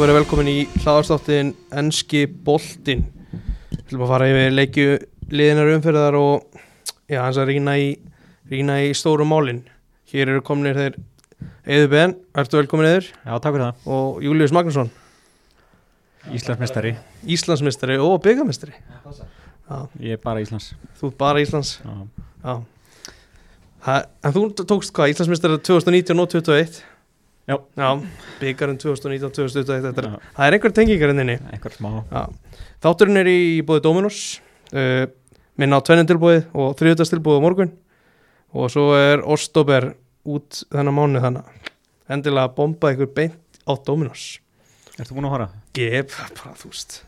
og verið velkomin í hlaðarstáttin Enski Boltin Við ætlum að fara yfir leikju liðinar umferðar og já, hans að rýna í, í stóru málin. Hér eru kominir þeir Eður Ben, ertu velkomin Eður Já, takk fyrir það. og Július Magnússon. Íslandsmestari. Íslandsmestari og byggamestari Ég er bara Íslands. Þú ert bara Íslands. Já. Já. Ha, En þú tókst hvað, Íslandsmestari 2019 og 2021 Já. Já, byggarinn 2019 2021 þetta er, Já. Það er einhver tengingar enninni smá. Já. Þátturinn er í bóði Dominos uh, minna á tvennindilbóði og þriðutastilbóði morgun og svo er Ostober út þennan mánu þannig endilega bomba ykkur beint á Dominos Ertu búin að fara? Gef, bara þú veist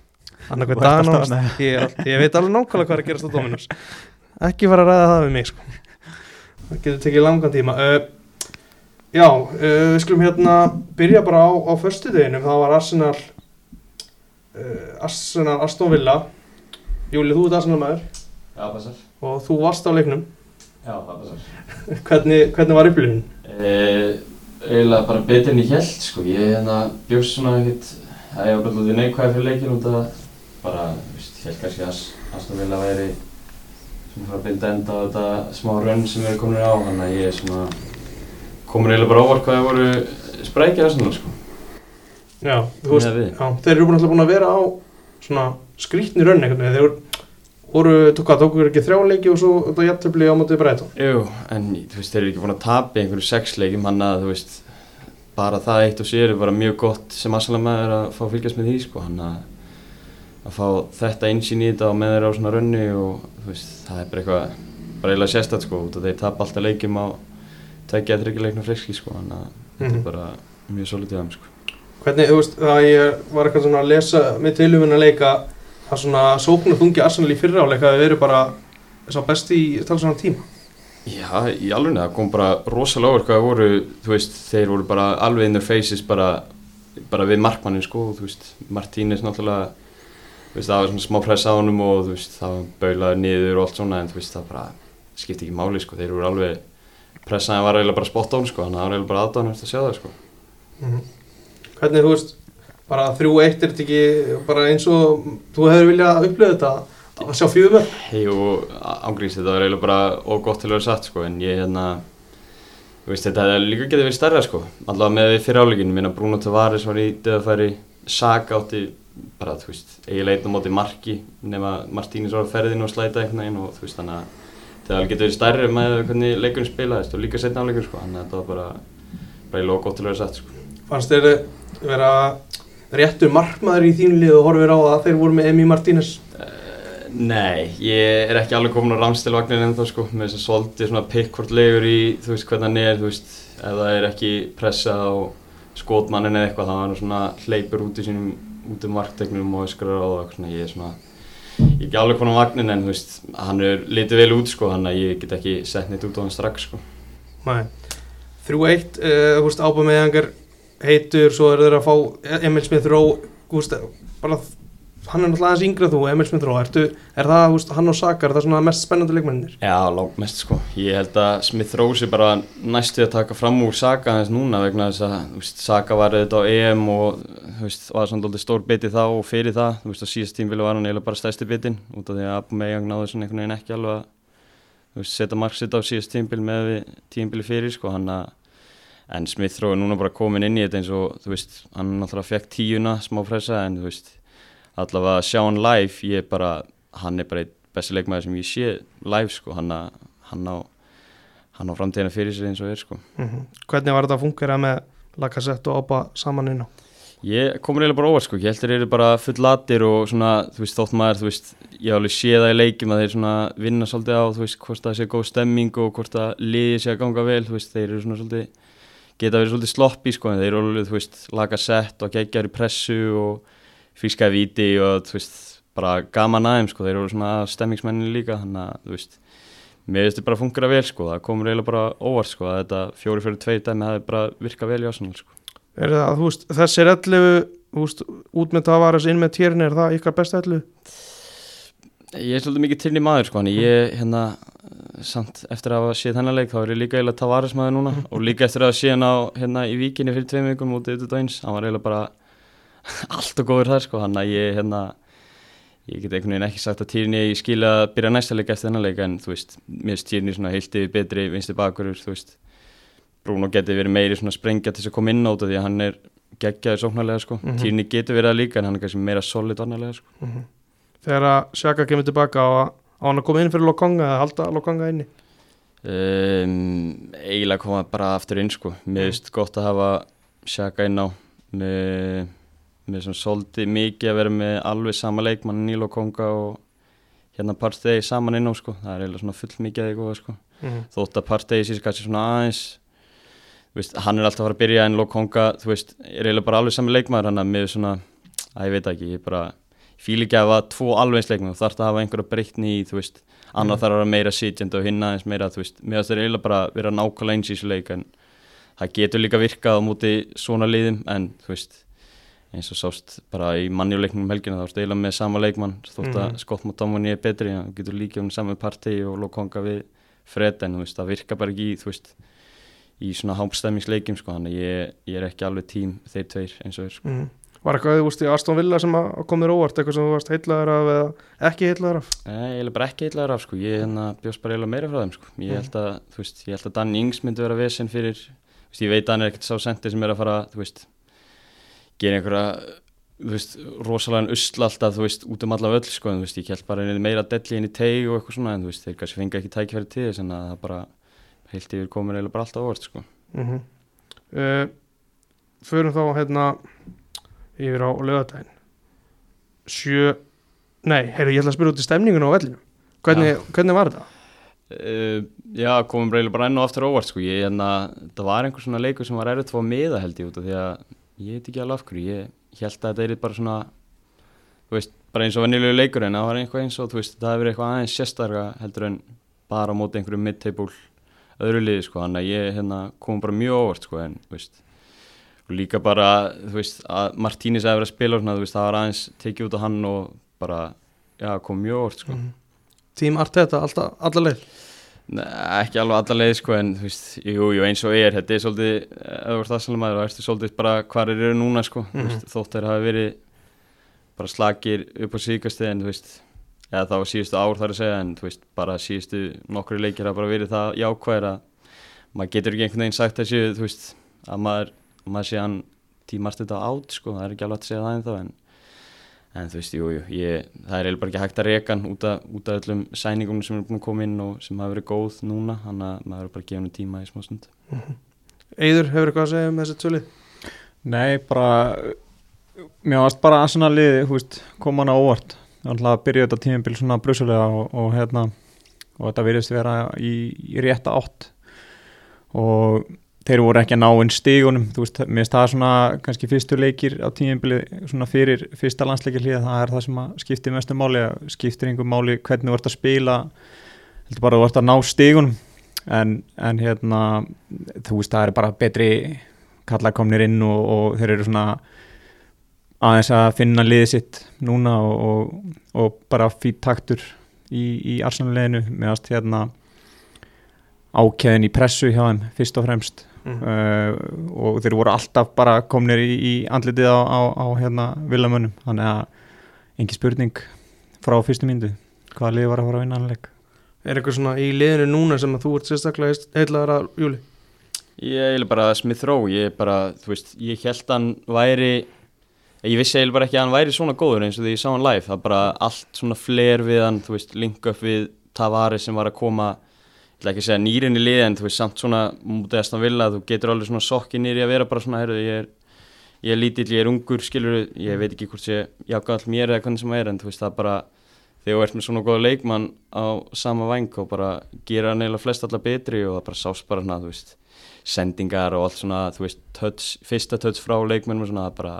annarkvæð Þú ert dag alltaf náðast ég, ég veit alveg nákvæmlega hvað er að gerast á Dominos ekki fara að ræða það við mig sko. það getur tekið langan tíma uh, já, uh, við skulum hérna byrja bara á, á förstu deginum það var Arsenal uh, Arsenal Aston Villa Júli, þú ert Arsenal maður Já, passar. og þú varst á leiknum Já, það passar. hvernig, hvernig var upplifun? Eh, eiginlega bara betur en ég held, sko. Ég hérna bjóst svona ekkert, að ég var bara lútið neikvæði fyrir leikin út af það. Bara, þú veist, ég held kannski að Aston Villa væri svona fara að binda enda á þetta smá rönn sem við erum komin á. Þannig að ég er svona, komur eiginlega bara óvart hvað það voru sprækja Arsenal, sko. Já, þú veist, já, þeir eru alltaf búin að vera á svona skrítni raun einhvern veginn. Þeir voru, tók að tóku ekki þrjá leiki og svo þetta jættöfli á mótið Breitón Jú, en þú veist, þeir eru ekki búin að tapa í einhverju sex leikjum, hann að, þú veist, bara það eitt og sér er bara mjög gott sem Arsenal maður að fá fylgjast með því, sko, hann að, að fá þetta einsýn í þetta og með þeirra á svona rönni og, þú veist, það er bara eitthvað, bara eiginlega sérstætt, sko, þeir tapa alltaf leikjum á tveggja að þryggja leiknum friski, sko, hann að þetta Mhm. er bara mjög solid í þeim, sko. Hvernig, þú veist, það ég var eitthvað svona að lesa með tilhufin að leika að svona sóknar þungi Arsenal í fyrra áleika að við erum bara sá besti í talsvöna tíma Já, í alveg, það kom bara rosalega over hvað það voru, þú veist, þeir voru bara alveg in their faces bara, bara við markmannin, sko, þú veist, Martínez náttúrulega, veist, það var svona smá press á honum og veist, það var baulaði niður og allt svona, en veist, það bara skipti ekki máli, sko, þeir voru alveg, pressaði var eiginlega bara spot on, sko, þannig að það var eiginlega bara aðdánast að sjá það, sko. Hvernig, þú veist, bara þrjú eitt er þetta ekki bara eins og þú hefur viljað upplöða þetta að sjá fjögur Hei og ángríns, þetta var eiginlega bara og gott til að vera satt, sko, en ég, hérna, þú veist, þetta hefði líka getið verið stærra, sko, allavega með við fyrir áleikinu, minna Bruno Tavares var í döðafæri, Saka átti bara, þú veist, eiginlega einn á móti marki nema Martínez var á ferðinu og slæta einhvern veginn og þú veist, þannig að það getið verið stærri með hvernig leikurinn spilaðist og líka setna áleikur, sko, þannig að þetta var bara, bara eiginlega gott til að vera satt, sko. fannst þeir vera réttur markmaður í þínu lið og horfir á að þeir voru með Emi Martínez Uh, nei, ég er ekki alveg komin á ramstilvagnin ennþá sko, með þess að svolítið svona pikkvort legur í, þú veist, hvernig hann er, þú veist, ef það er ekki pressa á skotmannin eða eitthvað, þá er hann svona hleypur út í sínum, út um marktegnum og öskrar á það svona, ég er svona, ekki alveg á vagnin en, veist, hann er litið vel út sko, þannig að ég get ekki sett neitt út á hann strax sko. Nei. Þrjú eitt, uh, þú veist, ábæðmeðangar heitur, svo er þeir að fá Emil Smith Rowe, bara hann er náttúrulega aðeins yngra en þú, Emil Smith Rowe, ertu, er það, veist, hann og Saka, er það svona mest spennandi leikmennir? Já, langt mest sko. Ég held að Smith Rose er bara næstu að taka fram úr Saka hans núna vegna þess að þú veist, Saka var auðvitað á EM og þú veist, var svona doldið stór biti þá og fyrir það. Þú veist, á síðast tímfili var hann eiginlega bara stæsti bitin út af því að Aubameyang náði svona einhvern veginn ekki alveg að þú veist, setja marksitt á síðast tímfili með við tímfili fyrir sko. Hann að, en Smith Rowe er núna bara komin inn í þetta eins og þú veist, hann náttúrulega fekk tíuna smá pressa en þú veist, allavega að sjá hann live, ég er bara, hann er bara einn besti leikmaður sem ég sé live sko, hann, að, hann á hann á framtíðina fyrir sér eins og er sko. Mm Hvernig var þetta að fungera með Lacazette og Ába saman inn á? Ég komur eiginlega bara óvart sko, ég held þeir eru bara full latir og svona, þú veist, þótt maður, þú veist, ég alveg séð það í leikjum að þeir svona vinna svolítið á, þú veist, hvort það sé góð stemming og hvort það liði sé að ganga vel, þú veist, þeir eru svona svolítið, geta verið svolítið sloppy sko, en þeir eru alveg, þú veist, laga sett og geggjar í pressu og fískaði viti og, þú veist, bara gaman aðeim sko, þeir eru svona stemmingsmennin líka, þannig að, þú veist, mér veist þetta bara fungera vel sko, það komur eiginlega bara óvart sko, að þetta fjóri fyrir tvei dæmi hafi bara virkað vel í Arsenal sko. Er það, þú veist, þessir 11, þú veist, út með Tavares, inn með Tjörn, er það ykkar besta 11? Ég er svolítið mikið tilni maður sko, en ég hérna samt eftir að hafa séð þennan leik þá er ég líka eiginlega Tavares maður núna og líka eftir að hafa séð hann á hérna í víkinni fyrir tveim vikum út auðvitað eins, hann var eiginlega bara allt og góður þar sko, hann að ég hérna ég get einhvern veginn ekki sagt að Týrni ég skilja að byrja næsta leik eftir þennan leik en þú veist, mér finnst Týrni svona heilt yfir betri vinsti bakurur, þú veist Bruno getur verið meiri svona sprengja til þess að koma inn á þetta því að hann er geggjaður sóknarlega sko, mm Mhm. -hmm. Týrni getur verið að líka en hann er kannski meira solid varnarlega sko Mhm. Þegar að Sjaka kemur tilbaka á, hann að koma inn fyrir Lokonga eða halda Lokonga inni um, eiginlega koma bara aftur inn sko, mér finnst gott að hafa Sjaka inn á með, með svona svolítið mikið að vera með alveg sama leikmann Níl og Konga og hérna partegi saman inn á sko, það er eiginlega svona full mikið að því góða sko mm. þótt að partegi síðan kannski svona aðeins veist, hann er alltaf að fara að byrja en Lokonga, þú veist, er eiginlega bara alveg sami leikmaður hann að með svona, að ég veit ekki ég bara, fíl ekki að hafa tvo alveg eins leikmaður, þú þarf að hafa einhverja breytni í þú veist, annar Mhm. þarf að vera meira sitjandi og hinn aðeins meira, þú veist, meðan það er eiginlega bara að vera nákvæmlega eins í þessu leik en það getur líka virkað á móti svona liðum en þú veist eins og sást bara í mannjuleiknum um helgina þá ertu eiginlega með sama leikmann þótt að Mhm. Scott McDominay er betri þú getur líka um saman partí og Lokonga við Fred en þú veist, það virka bara ekki í, þú veist, í svona hámstæmingsleikim sko, þannig ég, ég er ekki alveg tím þeir tveir eins og þeir sko. Mm. Var eitthvað, veist, í Aston Villa sem að komir óvart, eitthvað sem þú varst heitlaður af eða ekki heitlaður af? Nei, ég er bara ekki eitthvað af sko, ég hérna, bjóst bara eiginlega meira frá þeim sko, ég Mm. held að, þú veist, ég held að Danny Ings myndi vera vesen fyrir, veist, ég veit að hann er ekkert sá sendi sem er að fara, þú veist, gera einhverja, þú veist, rosalega usla alltaf, þú veist, út um alla völl sko, en þú veist, ég held bara meira delli inn í teig og eitthvað svona, en þú veist, þeir kannski fengi ekki tækifæri til þess, en að það bara, heilt yfir komur eiginlega bara alltaf óvart sko. Mm uh, förum þá hérna yfir á lögadaginn sjö nei, heyrðu, ég ætla að spyrja út í stemningun á vellinu hvernig, hvernig var þetta? Uh, já, komum eiginlega bara enn og aftur óvart sko, ég, en að það var einhver svona leikur sem var erfitt að fá miða held ég út af því að ég veit ekki alveg af hverju, ég held að þetta er bara svona, veist, bara eins og venjulegu leikur en það var einhvað eins og, veist, það hefur eitthvað aðeins sérstarga heldur en bara á móti einhverju mid-table öðru liði, sko, þannig að ég hérna, kom bara mjög óvart, sko, en, veist, líka bara, veist, að Martínis hefur verið að spila svona, það var aðeins tekið út á hann og bara, já, kom mjög óvart, sko. Mm. Tím Arteta, alltaf, alla leið Nei, ekki alveg alla leið sko en þú veist, jú, jú, eins og er þetta er svolítið, ef þú ert aðsalamaður og ertu svolítið bara hvar þeir eru núna sko mm veist, þótt þeir hafi verið bara slagir upp á síkasti en þú veist eða þá síðustu ár þar að segja en þú veist, bara síðustu nokkru leikir hafa bara verið það jákvæðir að maður getur ekki einhvern veginn sagt þessu þú veist, að maður, að maður sé hann tímast þetta átt sko, það er ekki alveg að segja það en þá en En þú veist, jú, jú, ég, það er eiginlega bara ekki hægt að reka hann út af, út af öllum sæningunum sem er búin að koma inn og sem hafa verið góð núna, þannig að maður er bara að gefa henni tíma í smá stund. Eyður, hefur eitthvað að segja um þessi tvölið? Nei, bara mér varst bara að svona liði hú veist, koma hana óvart þannig að byrja þetta tímabil svona brusulega og, og hérna og þetta virðist vera í, í rétta átt og þeir voru ekki að ná inn stígunum þú veist, mér finnst það svona kannski fyrstu leikir á tímabili svona fyrir fyrsta landsleikir hlýða, það er það sem skiptir mestu máli, skiptir einhver máli hvernig þú ert að spila heldur bara þú ert að ná stígunum en, en hérna þú veist, það er bara betri kallar komnir inn og, og þeir eru svona aðeins að finna liðið sitt núna og, og, og bara fýtt taktur í, í arsenalleginu meðast hérna ákveðin í pressu hjá þeim fyrst og fremst Mm. uh, og þeir voru alltaf bara komnir í, í andlitið á, á, á hérna villamönnum, þannig að engi spurning frá fyrstu myndu hvaða lið var að fara að vinna hann leik Er eitthvað svona í liðinu núna sem að þú ert sérstaklega heitlaður af Júli? Ég er bara Smith Rowe, ég er bara, þú veist, ég held hann væri, ég vissi eiginlega bara ekki að hann væri svona góður eins og því ég sá hann live, það er bara allt svona fler við hann, þú veist, link upp við Tavares sem var að koma ætla ekki að segja nýrin í liði en þú veist samt svona mútið að stann vilja að þú getur alveg svona sokki nýri að vera bara svona heyrðu, ég er, ég er lítill, ég er ungur skilur, ég veit ekki hvort ég jáka all mér eða hvernig sem er en þú veist það bara þegar þú ert með svona góða leikmann á sama væng og bara gera neila flest allar betri og það bara sást bara hana, þú veist sendingar og allt svona þú veist, touch, fyrsta touch frá leikmennum og svona það bara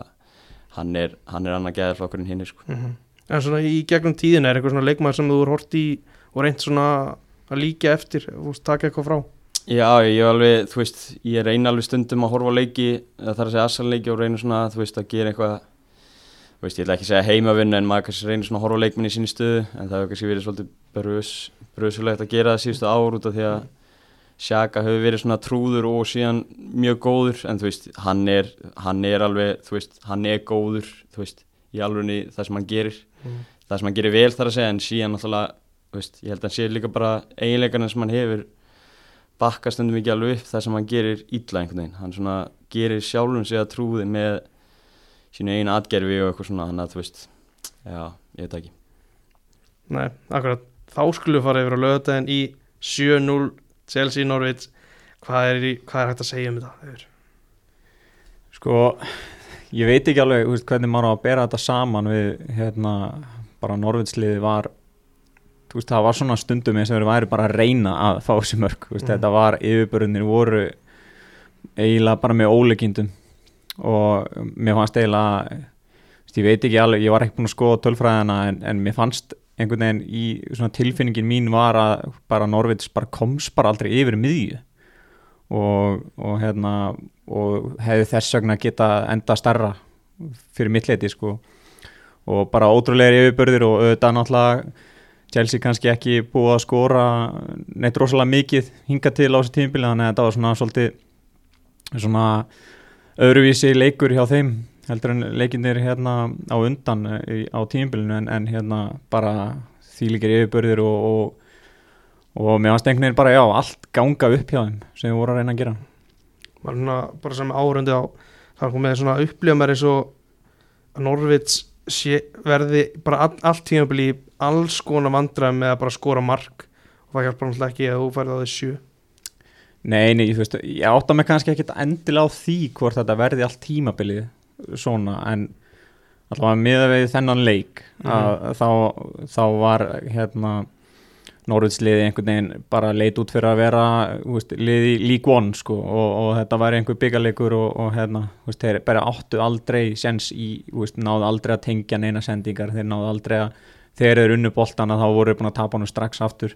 hann er, hann er annað gæðarflokkurinn hinn sko. Mm -hmm. En svona í gegnum tíðin er eitthvað svona leikmaður sem þú er hort í og reynt svona að líka eftir veist, taka eitthvað frá Já, ég er alveg, þú veist, ég reyna alveg stundum að horfa leiki, það þarf að segja assalleiki og reyna svona, þú veist, að gera eitthvað þú veist, ég ætla ekki að segja heimavinna en maður kannski reynir svona að horfa leikminni í sinni stöðu en það hefur kannski verið svolítið brös, brösulegt að gera það síðustu ár út af því að Sjaka hefur verið svona trúður og síðan mjög góður en þú veist, hann er, hann er alveg, þú veist, hann er góður, þú veist, í alveg það sem hann gerir, Mm. það sem hann gerir vel þar að segja en síðan þú veist, ég held að hann sé líka bara eiginleikarna sem hann hefur bakka stundum ekki alveg upp það sem hann gerir illa einhvern veginn, hann svona gerir sjálfum sig að trúði með sínu einu atgerfi og eitthvað svona, hann að þú veist, já, ég veit ekki. Nei, akkurat, þá við fara yfir á lögadaginn í 7-0 Chelsea Norwich hvað er, í, hvað er hægt að segja um þetta? Sko, ég veit ekki alveg þú veist, hvernig maður á að bera þetta saman við hérna, bara Norvinsliði var veist, það var svona stundum eins og þeir væri bara að reyna að fá sér mörg, þú veist, Mhm. þetta var yfirbörðinir voru eiginlega bara með óleikindum og mér fannst eiginlega ég veit ekki alveg, ég var ekki búin að skoða tölfræðina en, en mér fannst einhvern veginn í svona tilfinningin mín var að bara Norvins bara komst bara aldrei yfir miðju og, og hérna og hefði þess vegna geta enda starra fyrir mitt leiti sko og bara ótrúlega yfirbörðir og auðvitað náttúrulega Chelsea kannski ekki búið að skora neitt rosalega mikið hinga til á þessu tímabili þannig að þetta var svona svolítið svona öðruvísi leikur hjá þeim heldur en leikinir hérna á undan eh, á tímabilinu en, en hérna bara þýlikir yfirbörðir og, og, og mér fannst einhvern veginn bara já allt ganga upp hjá þeim sem við voru að reyna að gera. Var svona, bara sem árundi á það er komið svona eins og að Norvits sé, verði bara all, allt tímabili í alls konar vandræðum með að bara skora mark. Og það hjálpar náttúrulega ekki að þú færði á sjö. Nei, nei, þú veist, ég átta mig kannski ekkit endilega á því hvort þetta verði allt tímabilið svona, en allavega miða við þennan leik að þá, þá var hérna Norðursliði einhvern veginn bara leit út fyrir að vera veist, liði lík one sko og, og þetta var einhver byggarleikur og, og hérna, veist, þeir bara áttu aldrei sens í, veist, náðu aldrei að tengja neina sendingar, þeir náðu aldrei að þegar þeir unnu boltana þá voru þeir búin að tapa hann strax aftur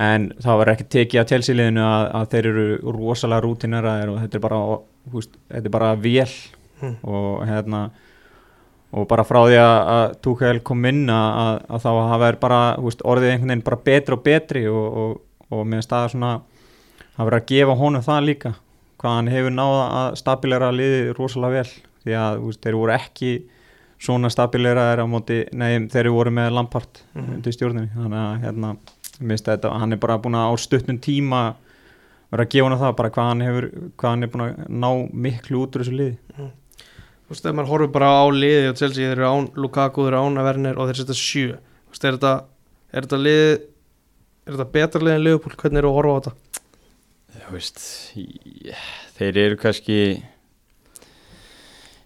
en það var ekki tekið af Chelsea-liðinu að, að þeir eru rosalega rútineraðir og þetta er bara, veist, þetta er bara vel Hmm. og hérna og bara frá því að, að Tuchel kom inn að, að, að þá hafa er bara veist, orðið einhvern veginn bara betri og betri og, og, og mér staða svona að vera að gefa honum það líka hvað hann hefur náða að stabilera liðið rosalega vel því að veist, þeir voru ekki svona stabileraðir á móti, nei þeir voru með Lampard Mhm. undir stjórninni. Þannig að hérna, þetta, hann er bara búin að á stuttum tíma vera að gefa honum það bara hvað hann hefur hvað hann er búin að ná miklu út úr þessu liði. Þú veist, ef maður horfir bara á liði og Chelsea þeir eru án Lukaku, þeir eru án að Werner og þeir setja sjö. Þú veist, er þetta, er þetta lið er þetta betra lið en Liverpool, hvernig eru að horfa á þetta? þú veist ég, þeir eru kannski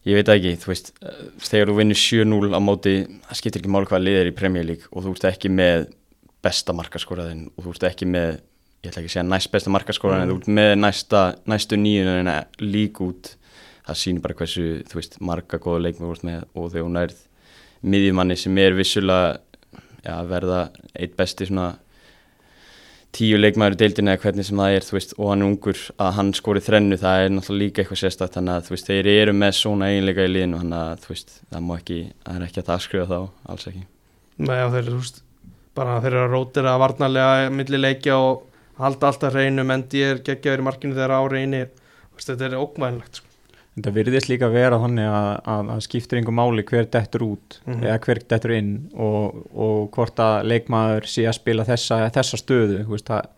ég veit ekki þú veist, eh, þegar þú vinnur 7-0 á móti, það skiptir ekki máli hvað lið er í Premier League og þú ert ekki með besta markaskoraðin og þú ert ekki með ég ætla ekki að segja næst besta markaskoraðin Mm. þú ert með næsta, næstu nýjunina lík út það sýnir bara hversu, þú veist, marga góða leikmur úr með og þegar hún nærð miðjumanni sem er vissulega ja, verða eitt besti svona tíu leikmaður í deildinu eða hvernig sem það er veist, og hann ungur að hann skori þrennu það er náttúrulega líka eitthvað sérstætt þannig að veist, þeir eru með svona eiginleika í liðinu þannig að veist, það ekki er ekki að það skrifa þá, alls ekki Nei, og þeir eru, bara þeir eru að rótira varnarlega milli leikja og halda alltaf hreinu, mendi er geggjaður í markinu þegar á reyni Þú veist, þetta er ókvæðinlegt sko. Þetta virðist líka vera þannig að, að, að skiptir einhver máli hver dettur út Mhm. eða hver dettur inn og, og hvort að leikmaður sé að spila þessa, þessa stöðu það,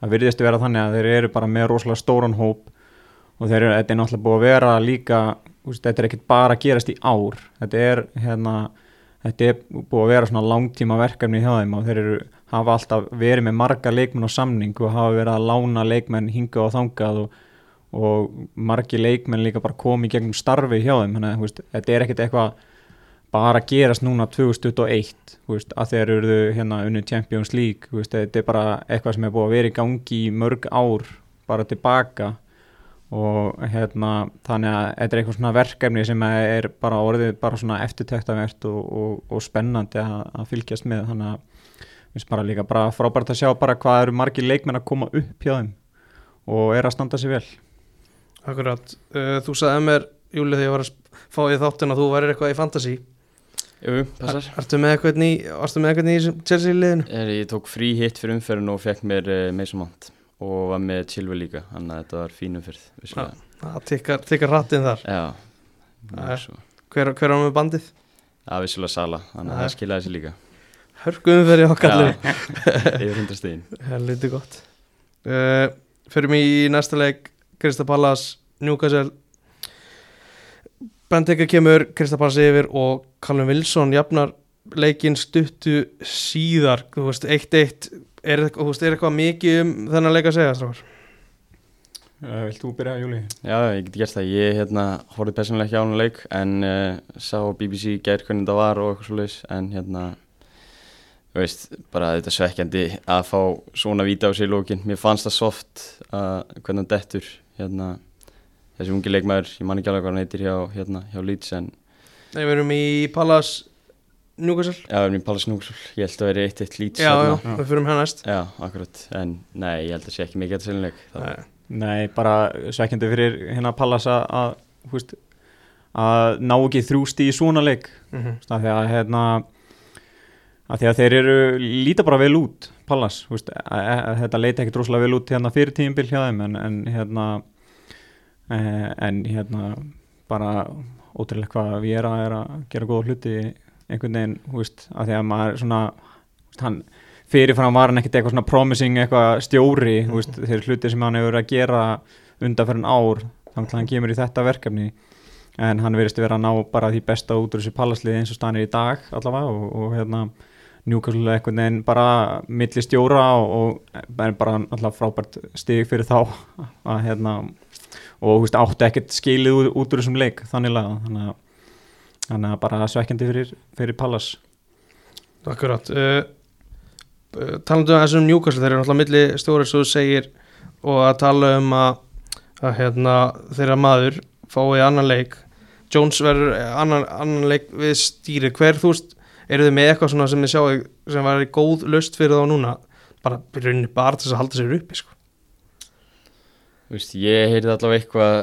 það virðist vera þannig að þeir eru bara með rosalega stóran hóp og þeir eru, þetta er náttúrulega búið að vera líka veist, þetta er ekkert bara að gerast í ár þetta er hérna þetta er búið að vera svona langtíma verkefni hjá þeim og þeir eru, hafa alltaf verið með marga leikmenn á samning og hafa verið að lána leikmenn hinga og þangað og og margi leikmenn líka bara komi í gegnum starfi hjá þeim. Þannig að þetta er ekkert eitthvað bara gerast núna 2021 þú veist, að þeir eru hérna unni Champions League veist, þetta er bara eitthvað sem er búið að vera í gangi í mörg ár bara tilbaka. Og hérna þannig að þetta er eitthvað svona verkefni sem er bara orðið bara svona eftirtöktavert og, og, og spennandi að, að fylgjast með. Þannig að finnst bara líka bara frábært að sjá bara hvað eru margir leikmenn að koma upp hjá þeim og er að standa sér vel Akkurat, uh, þú sagði mér Júli þegar ég var að fá í þáttin að þú værir eitthvað í fantasy. Jú, passar. Er, Ertu með eitthvað ný, með eitthvað ný Chelsea liðinu? er, Ég tók frí hitt fyrir umferðin og fekk mér uh, Mason Mount og var með Chilwell líka þannig að þetta var fyrð vissulega. það tikkar, tikkar rattinn þar. Já, svo. hver, hver á með bandið? Já, vissulega Sala, þannig að það skiljaði sér líka. Hörgum fyrir okkar yfir hundrastegin Helviti gott. Uh, Fyrir mig í næsta leik Krista Pallas, Newcastle Benteke kemur Krista Pallas yfir og Callum Wilson jafnar leikinn stuttu síðar þú veist, 1-1 er, þú veist, er eitthvað mikið um þennan leik að segja strákar? uh, Vilt þú byrja, Júli? Já, ég get gert það, ég hérna horfði persónulega ekki á hann leik en uh, sá á BBC gær hvernig það var og eitthvað leis en hérna þú veist, bara þetta svekkjandi að fá svona víta á sig í lókin mér fannst það soft að hvernig hann dettur hérna þessi ungi leikmaður, ég man ekki alveg hvað hann heitir hjá, hérna, hjá Leeds en Nei, við erum í Pallas Newcastle. Já, við erum í Pallas Núksól, ég held að vera eitt eitt Leeds Já, já, þarna. við fyrir hér næst. Já, akkurat, en nei, ég held að sé ekki mikið þetta sérleik Nei. Nei, bara svekkjandi fyrir hérna Pallas að, veist, að ná ekki þrjústi í svona leik. Mhm. Veist, að því að hérna að því að þeir eru líta bara vel út Pallas, veist, að, að, að þetta leita ekkert rosalega vel út hérna fyrir tíumbil hjá þeim en, en hérna eh, en hérna bara ótrúlega hvað við erum að, er að gera góða hluti einhvern veginn, þú veist, að því að maður svona, veist, hann fyrirfram var hann ekkert eitthvað svona promising eitthvað stjóri, þú veist, þeir hluti sem hann hefur verið að gera undanferðin ár þannig að hann kemur í þetta verkefni. En hann verðist vera að ná bara því besta út úr þessu pallasliði eins og stanir í dag allavega og, og hérna Newcastle einhvern veginn bara milli stjóra og, og bara alltaf frábært stig fyrir þá. Að hérna og veist, áttu ekkert skilið út, út úr þessum leik þannig að, þannig að bara svekkjandi fyrir, fyrir Pallas Akkurat. Uh, uh, Talandi um þessum Newcastle þeir eru náttúrulega milli stjóri svo þú segir og að tala um að, að hérna, þeirra maður fái annan leik. Jones verður annan, annan leik við stýri hver þú veist, eru þið með eitthvað svona sem þið sjáu sem var góð löst fyrir þá núna bara byrjunni bara til þess að halda sér uppi sko. Þú veist, ég heyrði allavega eitthvað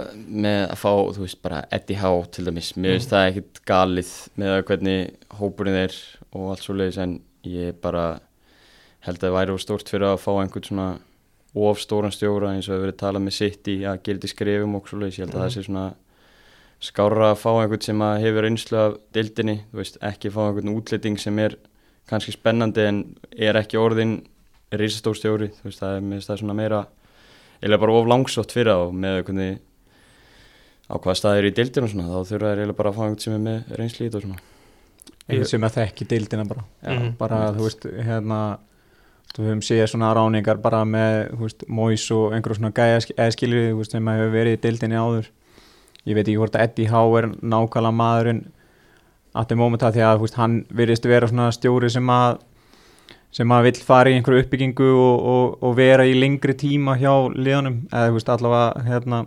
með að fá, þú veist, bara Eddie Howe til dæmis. Mér finnst það ekkit galið með að hvernig hópurinn er og allt svo leiðis en ég bara held að það væri of stórt fyrir að fá einhvern svona of stóran stjóra eins og hefur verið talað með sitt í að í skrefum og svo leiðis. Ég held að það sé svona skára að fá einhvern sem að hefur einslu af dildinni, þú veist, ekki fá einhvern útlending sem er kannski spennandi en er ekki orðin risastór stjóri, þú veist, það er, það svona meira eiginlega bara of langsótt fyrir þá með hvernig á hvaða staðir í deildinu og svona þá þurfa þeir eiginlega bara að fá einhvern sem er með reynsli í þetta og svona. Einhvern sem að þekki deildina bara. Já, Mhm. bara þú veist hérna við höfum séð svona ráningar bara með þú veist, Mois og einhverjum svona gæja eða skilur þú veist sem að hefur verið í deildinni áður ég veit ekki hvort að Eddie Howe er nákvæmlega maðurinn að þeim mómenta því að veist, hann virðist vera svona stjóri sem að sem að vill fara í einhverju uppbyggingu og, og, og vera í lengri tíma hjá liðanum eða veist allavega hérna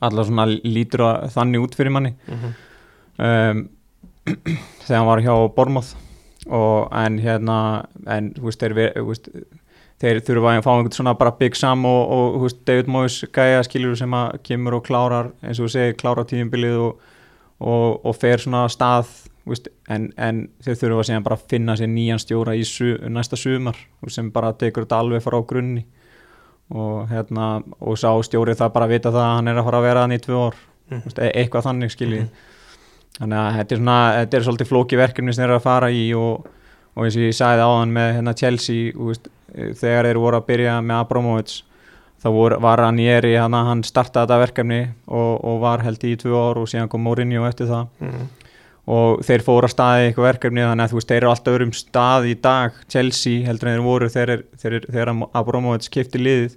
allavega svona lítur þannig út fyrir manni. Um, þegar hann var hjá Bormoth og en hérna en þú veist þeir, þurfa að fá einhvern svona bara Big Sam og, og veist, David Moyes gæja skilur sem að kemur og klárar eins og þú segir klárar tíðumbilið og, og, og fer svona stað veist, en, en þeir þurfa síðan bara að finna sér nýjan stjóra í su, næsta sumar sem bara tekur þetta alveg frá grunni. Og hérna og sá stjórið það bara að vita það að hann er að fara að vera hann í tvö ár mm. e eitthvað þannig skiljið þannig að þetta er svona þetta er svolítið flóki verkefni sem þeir eru að fara í og, og eins og ég sagði áðan með hérna Chelsea veist, eh, þegar þeir voru að byrja með Abramovits þá voru, var hann í eri hann, hann startaði þetta verkefni og, og var held í tvö ár og síðan kom Mourinho eftir það Mhm. og þeir fóru að staði eitthvað verkefni þannig að veist, þeir eru alltaf öðrum stað í dag Chelsea heldur en þeir voru þegar, Abramovits kipti liðið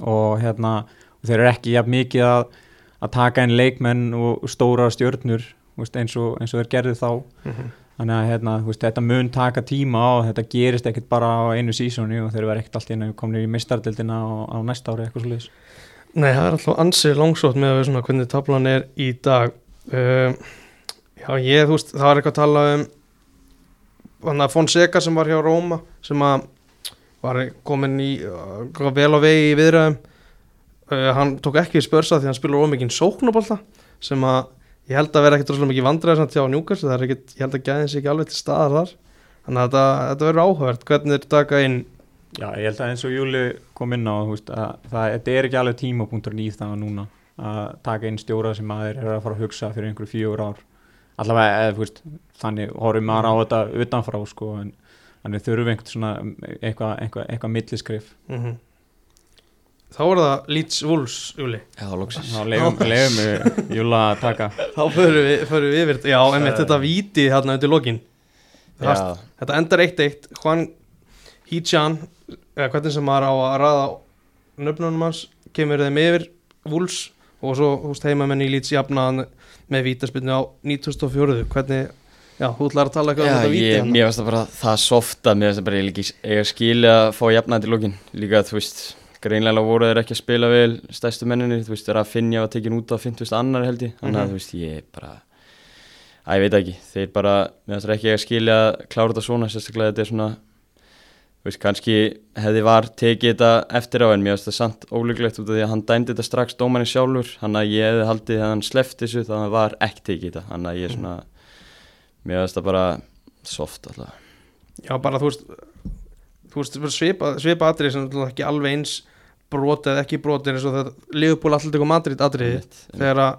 og hérna þeir eru ekki jafn mikið að, að taka inn leikmenn og stóra veist, eins, og, eins og þeir gerði þá Mhm. Þannig að hérna, veist, þetta mun taka tíma og þetta gerist ekkert bara á einu sísóni og þeir verða ekkert allt inn að komnir í mistardildina á, á næsta ári eitthvað svo Nei, það er alltaf ansið langsótt með að við svona hvernig tablan er í dag. Um, Já, ég, þú veist, það var eitthvað að tala um Þannig að Fonseca sem var hjá Róma sem að var komin í uh, vel á vegi í viðræðum. Uh, hann tók ekki í spörsa því hann spilur ómikinn sóknabólta sem að ég held að vera ekkert rosalega mikið vandræðis að tjá njúkast það er ekkert, ég held að gæðin sig ekki alveg til staðar þar. Þannig að þetta, þetta verður áhugavert hvernig þeir taka inn. Já, ég held að eins og Júli kom inn á veist, að það, þetta er ekki alveg tímapunkturinn í það núna að taka inn stjóra sem aðeir er að fara að hugsa fyrir einhverju fjögur ár. Allavega, eða, þú veist, þannig horfum maður á þetta utanfrá sko, en þannig þurfum einhvern svona eitthvað, eitthvað, eitthvað milliskrif mm Þá er það Leeds Wolves, Júli Já, loksins. Þá leifum við Júla að taka. Þá förum við, förum við yfir Já, einmitt þetta víti hérna undir lokin. Já, Þetta endar 1-1 Juan Hichan eða hvernig sem maður á að raða nöfnunum hans kemur þeim yfir Wolves og svo húst heimamenn í Leeds jafnaðan með vítaspilnu á 1904 hvernig, já, þú ætlar að tala eitthvað um Já, þetta víti ég, hérna. mér finnst það bara það softa mér finnst það bara ég skilja að fá jafnaði til lókin líka þú veist, greinlega voru þeir ekki að spila vel stærstu menninni, þú veist, þeir að finja var tekin út á 50 annar held ég, þannig að Mhm. þú veist, ég bara að ég veit ekki, þeir bara mér finnst ekki að skilja að klára þetta svona sérstaklega þetta er svona þú veist, kannski hefði var tekið þetta eftir á en mér finnst það samt ólíklegt út af því að hann dæmdi þetta strax dómarinn sjálfur, hann að ég hefði haldið að hann sleft þessu þannig að það var ekki tekið þetta, þannig að ég svona mér finnst það bara soft alltaf. Já, bara þú veist þú veist, svipa, svipa atrið sem ekki alveg eins brot eða ekki brot eins og þetta Liverpool alltaf Madrid atriði Einmitt, einmitt. þegar að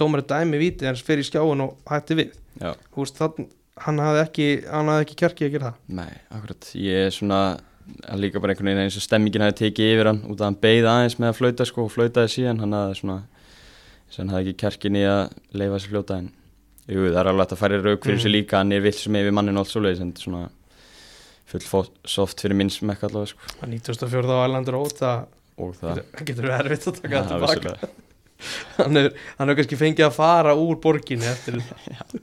dómari dæmi víti hans fyrir skjáin og hætti við. Já, þú veist, þann, hann hafði ekki hann hafði ekki kjarki að gera það. Nei, akkurat. Ég er svona líka bara einhvern veginn eins og stemmingin hafi tekið yfir hann út af hann beigði aðeins með að flauta sko og flautaði síðan. Hann hafði svona hann hafði ekki kjarkin í að leifa sér fljóta en jú, það er alveg að færi rauk fyrir Mm. sér líka hann er vill sem yfir mannin og allt svoleiðis en svona full soft fyrir minn smekk allavega sko. Hann 94. á Erlandur Ót það og það. getur, verið erfitt að taka það tilbaka vissulega. hann er, hann er kannski fengið að fara úr borginni eftir þetta.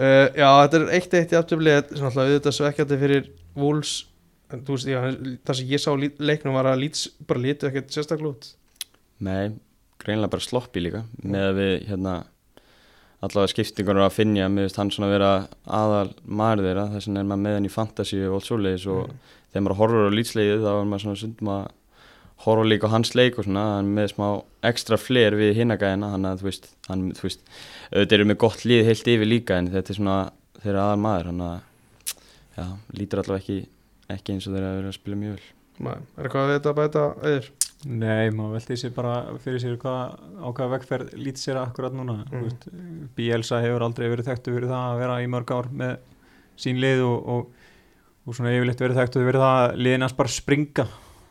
Uh, já, þetta er eitt eitt í afturblið sem alltaf auðvitað svekkjandi fyrir já, það sem ég sá leiknum var að Leeds bara lítu ekkert sérstaklega út. Nei, greinlega bara sloppi líka með að við hérna allavega skiptingur að finja með veist, hann svona vera aðal maður þeirra þess vegna er maður með hann í fantasy og allt svoleiðis og þegar maður horfur á lýtslegið þá er maður svona sundum að horfa líka á hans leik og svona hann með smá ekstra fler við hinagæðina hann að þú veist, hann, þú veist auðvitað eru með gott lið heilt yfir líka en þetta er svona þeirra aðal maður hann að já, lítur allavega ekki ekki eins og þeirra að vera að spila mjög vel. Nei, er eitthvað að þetta að bæta auður Nei, maður veldi sér bara fyrir sér hvað, á hvaða vegferð lítið sér akkurat núna Mm. Bielsa hefur aldrei verið þekktu fyrir það að vera í mörg ár með sín lið og, og, og svona yfirleitt verið þekktu fyrir það að liðinast bara springa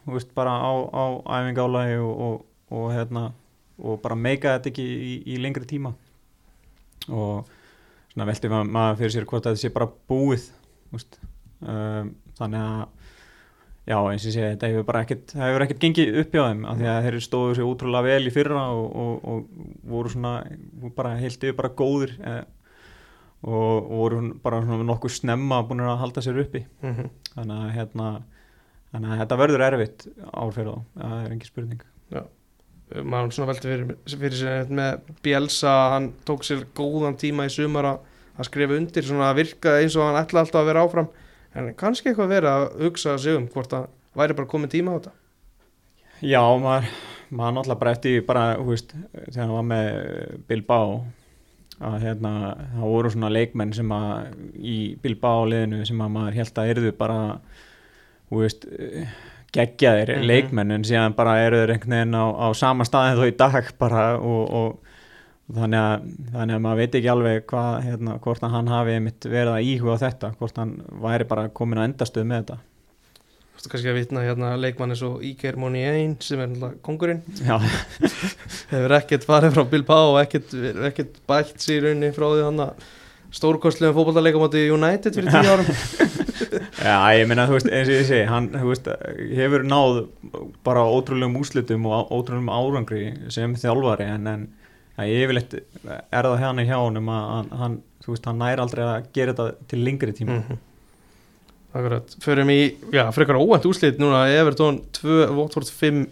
veist, bara á, á æfingálaði og, og, og, hérna, og bara meika þetta ekki í, í lengri tíma og svona veldi maður, fyrir sér hvort að þetta sé bara búið veist. um, þannig að Já, eins og ég segi, þetta hefur bara ekkert, það hefur ekkert gengið upp hjá þeim af því að þeir stóðu sér útrúlega vel í fyrra og, og, og voru svona, bara heilt yfir bara góðir eh, og, og voru bara svona nokkuð snemma búin að halda sér uppi. mm -hmm. Þannig að, hérna, þannig að þetta verður erfitt ár fyrir þá, það er engin spurning. maður svona velti fyrir, fyrir sér með Bielsa, hann tók sér góðan tíma í sumar að skrifa undir svona að virka eins og hann ætla alltaf að vera áfram en kannski eitthvað verið að hugsa sig um hvort að væri bara komið tíma á þetta Já, maður, maður náttúrulega bara eftir bara, hú veist, þegar hann var með Bilbao að hérna, það voru svona leikmenn sem að í Bilbao liðinu sem að maður held að erðu bara hú veist, geggjaðir Mhm. leikmenn en síðan bara eru þeir einhvern veginn á, á sama staðin þó í dag bara og, og þannig að, þannig að maður veit ekki alveg hvað, hérna, hvort að hann hafi verið að íhuga þetta, hvort hann væri bara komin að endastöð með þetta. Þú veist kannski að vitna hérna leikmann eins og Iker Moniain sem er náttúrulega kongurinn Já, hefur ekkert farið frá Bilbao og ekkert, ekkert bætt sér unni frá því hann að stórkostlega fótballtaleika mátti United fyrir tíu árum. Já, ég meina, þú veist, eins og ég segi, hann, þú veist, hefur náð bara ótrúlegum úslitum og ótrúlegum árangri sem þjálfari en, en það er yfirleitt er það hérna hjá honum að hann, hann, þú veist, hann næri aldrei að gera þetta til lengri tíma. Mhm. Akkurat, förum í, já, frekar óvænt úslit núna, Everton 2, Watford 5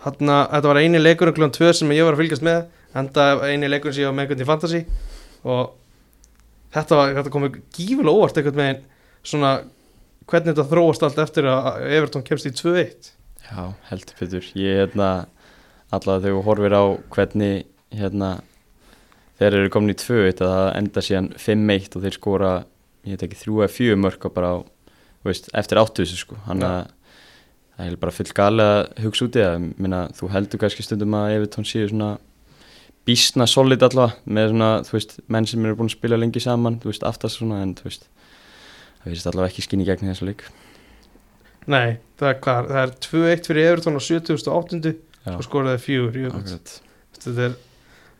Þarna, þetta var eini leikurinn klúan 2 sem ég var að fylgjast með enda eini leikurinn sem ég var með einhvern í Fantasy. Og þetta, var, þetta komið gífulega óvart einhvern veginn svona hvernig þetta þróast allt eftir að Everton kemst í 2-1 Já, heldur Petur Ég hérna allavega þegar þú horfir á hvernig hérna þeir eru komin í tvö að það enda síðan 5-1 og þeir skora ég veit ekki þrjú eða fjögur mörg á bara á veist, eftir áttu þessu sko. Hann að það er bara full gali að hugsa út í það. Þú heldur kannski stundum að Evertón séu svona bísna solid allavega með svona, þú veist, menn sem eru búin að spila lengi saman, þú veist, aftast svona en þú veist, það veist allavega ekki skinn í gegn í þessu leik. Nei, það er hvað, það er 2-1 fyrir Everton á 70.8 Já, og skoraði fjögur Þetta er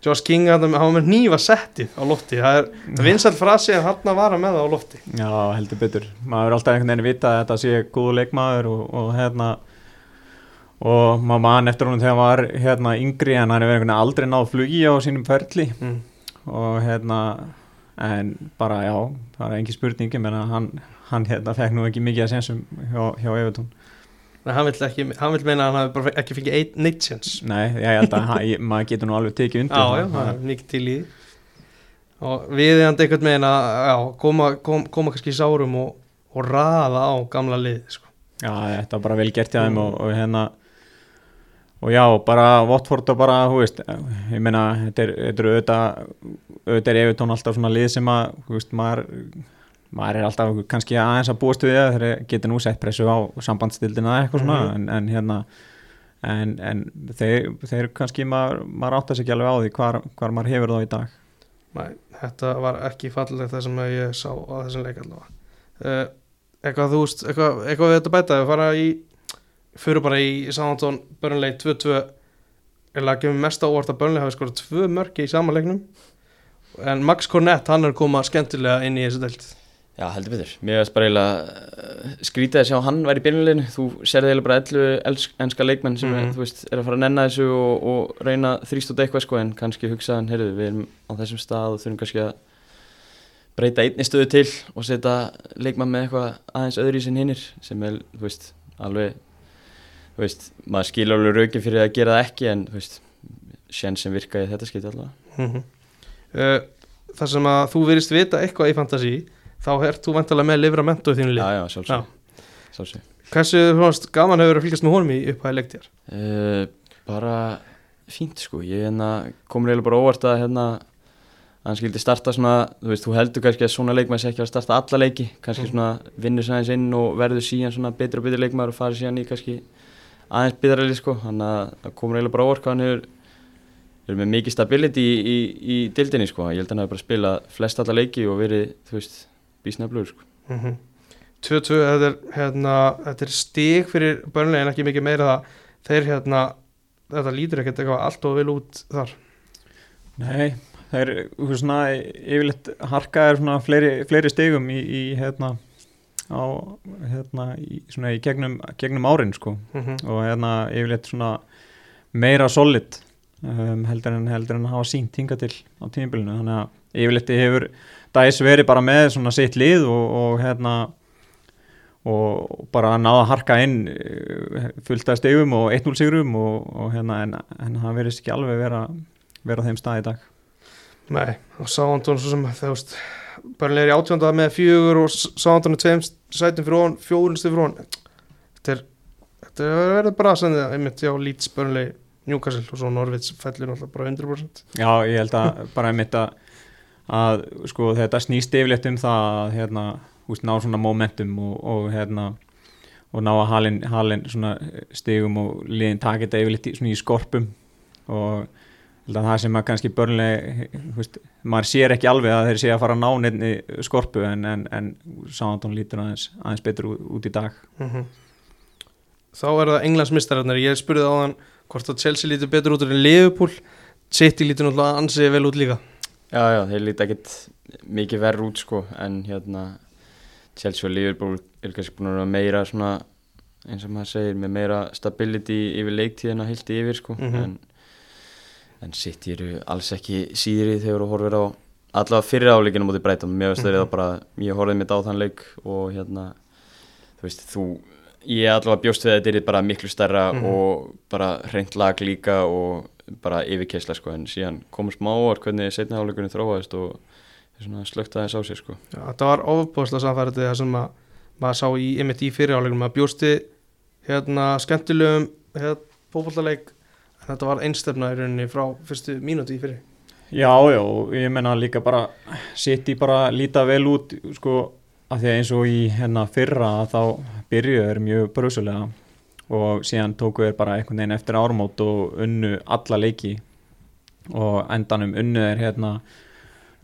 Josh King, hann var með nýfa settið á lofti. Það er, það er vinsælt frasi en hann var að með það á lofti. Já, heldur betur. Maður er alltaf einhvern veginn vita að þetta sé góðu leikmaður og, og hérna og maður mann eftir honum þegar hann var hérna yngri en hann einhvern veginn aldrei náð flugi á sínum ferli. Mm. og hérna en bara já, það er engin spurningi menn að hann, hann hérna fekk nú ekki mikið að sensum hjá, hjá Evertón Nei, hann vill, ekki, hann vill meina að hann hafi ekki fengið eitt neitt séns. Nei, ég held að hann, maður getur nú alveg tekið undir Já, já, það er mikið til í því. Og við hann einhvern veginn að já, koma, kom, koma kannski í sárum og, og raða á gamla lið sko. Já, þetta var bara vel gert hjá þeim og, og hérna og já, bara Watford og bara, hú veist ég meina, þetta er, þetta er auðvitað auðvitað er Evertón alltaf svona lið sem að hú veist, maður maður er alltaf kannski aðeins að búast við það þeir geta nú sett pressu á sambandstildina eða eitthvað svona, Mhm. en, en hérna en, en þeir, þeir kannski maður, maður átt að ekki alveg á því hvar, hvar maður hefur þá í dag. Nei, þetta var ekki fallegt það sem ég sá á þessum leik allavega. Uh, eitthvað þú veist eitthvað, eitthvað við þetta bæta, við fara í fyrir bara í Sántón Börnlei 2-2 eða gefa mest á óvart að Börnlei hafi skorað tvö mörki í sama leiknum. En Max Cornett, hann er koma skemmtilega inn í þessu delt Já, heldur betur. Mér veist bara eiginlega uh, skrítið að sjá hann væri í byrjuleginu. Þú serði eiginlega bara 11 ennska leikmenn sem Mhm. er, þú veist, er að fara að nenna þessu og, og reyna þrýst út eitthvað sko en kannski hugsaðan, heyrðu, við erum á þessum stað og þurfum kannski að breyta einni stöðu til og setja leikmann með eitthvað aðeins öðru í sinn hinnir sem er, þú veist, alveg, þú veist, maður skilur alveg raukin fyrir að gera það ekki en, þú veist, sjén sem virka í þetta skipti allavega. mm uh, þar sem að þú virðist vita eitthvað í fantasi þá ert þú vantilega með livramento í þínu lið Já, já, sjálfsög. Sjálfsög. hversu fannst, gaman hefur að fylgjast með honum í upphæði leiktjar Uh, bara fínt sko, ég hérna, komur eiginlega bara óvart að hérna, hann skildi starta svona, þú veist, þú heldur kannski að svona leikmaður sé ekki að starta alla leiki, kannski Mm. svona vinnur sér aðeins inn og verður síðan svona betri og betri leikmaður og farið síðan í kannski aðeins betra leik sko, hann komur eiginlega bara óvart hann verið með mikið stability í, í, í dildinni sko, ég held að hann hefur bara spilað flest alla leiki og verið, þú veist, bísneflur sko. mm -hmm. 2-2, þetta er, hérna, þetta er stig fyrir börnlegin ekki mikið meira það þeir hérna, þetta lítur ekkert eitthvað allt og vel út þar Nei, það er þú veist, svona yfirleitt harka er svona fleiri, fleiri stigum í, í hérna á hérna í, svona í gegnum, gegnum árin sko mm -hmm. og hérna yfirleitt svona meira solid um, heldur en heldur en hafa sínt hinga til á tímabilinu þannig að yfirleitt hefur dæs verið bara með svona sitt lið og, og hérna og bara náða að harka inn eh, fullt af stegum og 1-0 sigrum og, og hérna en, en það verðist ekki alveg vera, vera þeim stað í dag. Nei, og Sáandón svo sem þú veist, börnlegin er í átjónda með fjögur og Sáandón er tveim sætum fyrir hún, fjórunstu fyrir hún þetta er, þetta er verið bara sem það einmitt já, Leeds, börnleg, Newcastle og svo Norvits fellur náttúrulega bara 100% Já, ég held að bara einmitt að, að sko þetta snýst yfirleitt um það að hérna, húst, ná svona momentum og, og hérna og ná að halin, halin stigum og liðin taka þetta yfirleitt í, í skorpum. Og það sem að kannski börnlega húst, maður sér ekki alveg að þeir sé að fara að ná nefni skorpu en, en, en Sándón lítur aðeins, aðeins betur út, út í dag. Mm Þá er það Englandsmistararnir ég spurði á hann hvort að Chelsea lítur betur út en Liverpool. City lítur náttúrulega ansið vel út líka Já, já, þeir líti ekkit mikið verð út sko en hérna Chelsea og Liverpool er kannski búin að vera meira svona eins og maður segir með meira stability yfir leiktíðina hildi yfir sko Mhm. en, en City eru alls ekki síðri þegar þú horfir á allavega fyrir áleikinu mútið breytum mér veist þeir Mhm. það bara, ég horfið mitt á þann leik og hérna þú veist, þú ég allavega bjóst við að þetta er bara miklu stærra Mhm. og bara hreint lag líka og bara yfirkeisla sko en síðan komur smá ávart hvernig setna áleikunni þróaðist og svona slögt aðeins á sér sko. Já, þetta var ofbúðslega samfærið það sem að maður sá í einmitt í fyriráleikunum maður bjósti hérna skemmtilegum hérna, fótbollaleik en þetta var einstefna í rauninni frá fyrstu mínúti í fyrir Já, já, ég menna líka bara í bara líta vel út sko, að því að eins og í hérna fyrra þá byrjuðu er mjög brösulega og síðan tóku þeir bara einhvern veginn eftir ármót og unnu alla leiki og endanum unnu er hérna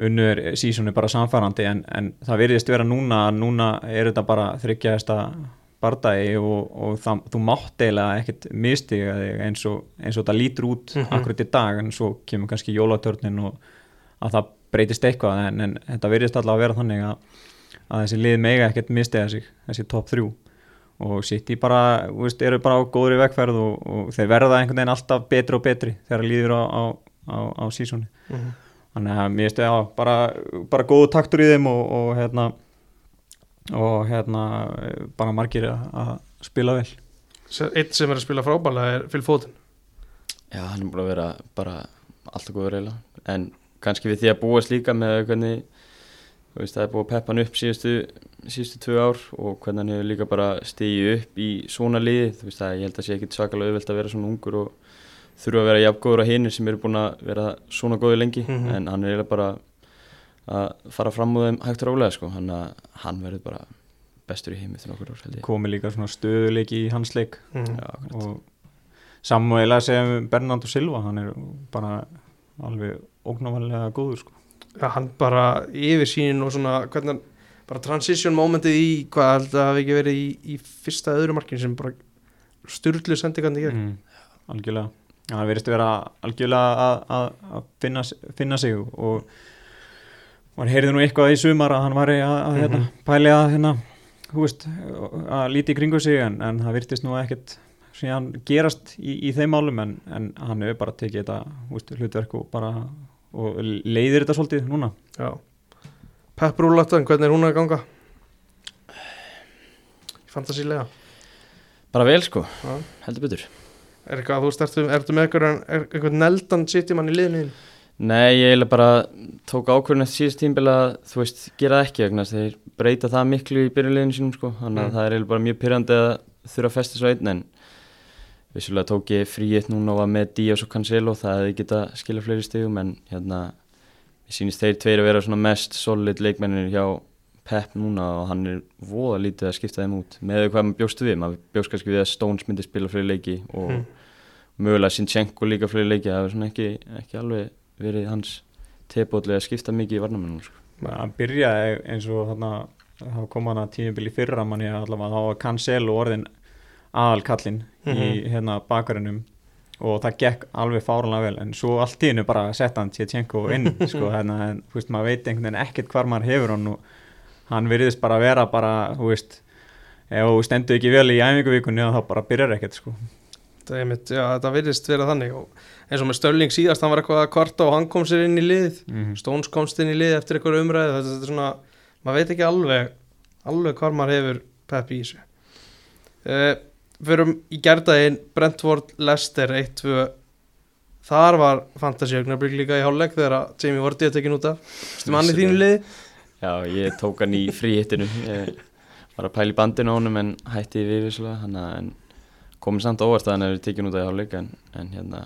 unnu er sísónu bara samfærandi en, en það virðist vera núna núna er þetta bara þryggjaðista bardagi og, og það, þú mátt eiginlega ekkert mistiga þig eins og, eins og það lítur út Mhm. akkurat í dag en svo kemur kannski jólatörnin og að það breytist eitthvað en, en þetta virðist allavega að vera þannig að, að þessi lið mega ekkert mistiga sig þessi top 3 og sitt í bara, þú veist, eru bara á góðri vegferð og, og þeir verða einhvern veginn alltaf betri og betri þegar það líður á, á, á, á sísóni Mhm. þannig að mér stu, já, bara, bara góðu taktur í þeim og, og hérna og hérna bara margir að, að spila vel. Einn sem er að spila frábæla er Phil Foden. Já, hann er búin að vera bara alltaf góður eiginlega. En kannski við því að búast líka með hvernig veist, það er búið að peppa hann upp síðustu, síðustu tvö ár og hvernig hann hefur líka bara stigið upp í svona liði, þú veist, það, ég held að sé ekkit svakalega auðvelt að vera svona ungur og þurfa að vera jafn góður á hinir sem eru búin að vera svona góði lengi Mhm. en hann er eiginlega bara að fara fram úr þeim hægt og rálega sko, hann, hann verður bara bestur í heimi þegar okkur ár held ég komi líka svona stöðuleiki í hans leik Mhm. Já, akkurat. og samúilega sem Bernardo Silva hann er bara alveg ógnavalega góður sko. Já, hann bara yfir sínin og svona hvernig hann, bara transition momentið í hvað held að hafi ekki verið í, í fyrsta öðru markinu sem bara styrlu sendingandi gegn. Mm, algjörlega. Já, hann verðist vera algjörlega að, að, að finna, finna sig og maður heyrði nú eitthvað í sumar að hann var að, að hérna, pæli að hérna, veist, að líti í kringu sig en, en það virtist nú ekkert gerast í, í þeim málum en, en hann hefur bara tekið þetta veist, hlutverk og bara og leiðir þetta svolítið núna Já Pep Rúlatan, hvernig er hún að ganga? Fantasílega bara vel sko, Já. heldur betur Er eitthvað, þú veist, ertu, með einhvern, er, einhvern neldan sitjumann í liðinu þínu? Nei, ég eiginlega bara tók ákvörðin eftir síðust tímbil að þú veist, gera það ekki vegna að þeir breyta það miklu í byrjuleginu sínum sko, þannig að Mm. það er eiginlega bara mjög pyrrandi að þurfa að festa svo einn en vissulega tók ég fríitt núna og var með Díaz og Cancelo, það hefði geta skilja fleiri stegum en hérna ég sýnist þeir tveir að vera svona mest solid leikmennir hjá Pep núna og hann er voða lítið að skipta þeim út með hvað maður bjóstu við, maður bjóst kannski við að Stones myndi spila fleiri leiki og Mm. mögulega Sinchenko líka fleiri leiki það er svona ekki, ekki alveg verið hans tepótlega að skipta mikið í varnamennum sko. að byrja eins og þarna þá kom hann að tímubili fyrra manni allavega þá var Cancelo orðin aðalkallinn í Mhm. hérna bakarinnum og það gekk alveg fáranlega vel en svo allt í hennu bara sett hann Tjetjenko inn sko, hérna, en þú veist maður veit einhvern veginn ekkert hvar maður hefur hann og hann virðist bara vera bara, þú veist ef þú stendur ekki vel í æfinguvíkunni þá bara byrjar ekkert sko Það er mitt, já, þetta virðist vera þannig og eins og með Stölling síðast, hann var eitthvað að kvarta og hann kom sér inn í lið mm. Stones komst inn í lið eftir eitthvað umræðu þetta, þetta er svona, maður veit ekki alveg alveg hvar maður hefur Pep í þessu uh, Förum í gerðaginn Brentford Leicester 1-2 þar var fantasíögnablík líka í hálfleik þegar að Jamie Vardy að tekinn út af. Vistu manni í þínu liði? Já, ég tók hann í fríhittinu. Ég var að pæla í bandinu á honum en hætti við hann en komið samt óvart að hann hefur tekið út af hálfleik en, en hérna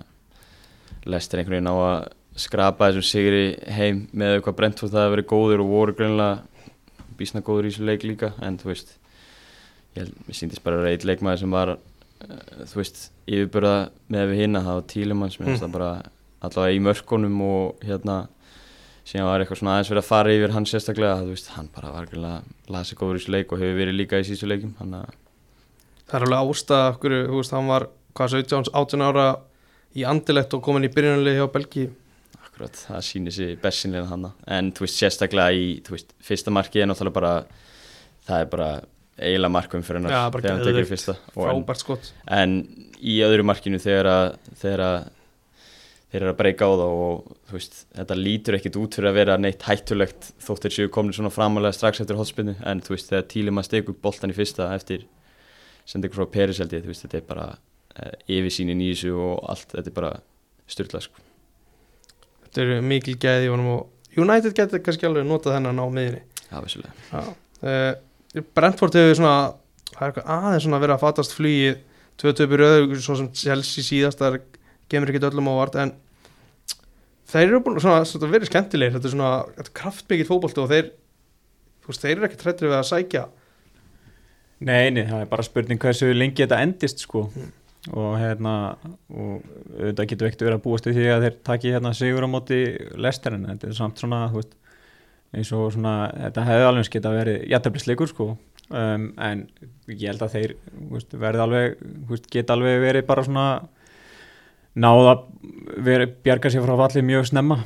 lestir einhvern veginn á að skrapa þessum sigri heim með hvað Brentford það hefur verið góður og voru greinlega bísna góður í þessu leik líka en þú veist ég, mér síndist bara að eitt leikmaður sem var uh, þú veist yfirbörða með við hinna það var Tílemann sem Mm. mm. það bara allavega í mörkunum og hérna síðan var eitthvað svona aðeins verið að fara yfir hann sérstaklega þú veist, hann bara var greinlega lasi góður í þessu leik og hefur verið líka í síðustu leikum hann að Það er alveg ástæða okkur, þú veist, hann var hvað 17, 18 ára í andilegt og komin í byrjunarlið hjá Belgíu akkurat, það sýnir sér bessinlega hann en þú veist, sérstaklega í þú veist, fyrsta marki er náttúrulega bara það er bara eiginlega markum fyrir hennar bara þegar hann geðveikt. fyrsta en, en í öðru markinu þegar að að þeir eru að breyka á það og veist, þetta lítur ekkit út fyrir að vera neitt hættulegt þótt þeir séu komin svona framalega strax eftir hotspinnu en þú veist, þegar Tílema stegur boltan í fyrsta eftir sendi ykkur frá Peris held ég, þú veist, þetta er bara uh, yfirsýnin í þessu og allt, þetta er bara styrlað sko. Þetta eru mikil gæði og United getur kannski alveg notað þennan á miðinni Já, vissulega. Já. Uh, Brentford hefur svona aðeins svona verið að fatast flugið tvö töpur öður, svo sem Chelsea síðast það kemur ekki öllum ávart en þeir eru búin svona, svona verið skemmtilegir þetta er svona kraftmikið fótbolti og þeir veist, þeir eru ekki trættir við að sækja Nei, nei, það er bara spurning hversu lengi þetta endist sko Mm. og hérna og auðvitað getur ekkert verið að búast við því að þeir taki hérna sigur á móti lestarinn, þetta er samt svona þú veist, eins og svona þetta hefði alveg eins geta verið jættablisleikur sko. Um, en ég held að þeir veist, verði alveg, geta alveg verið bara svona náða verið, bjarga sér frá fallið mjög snemma.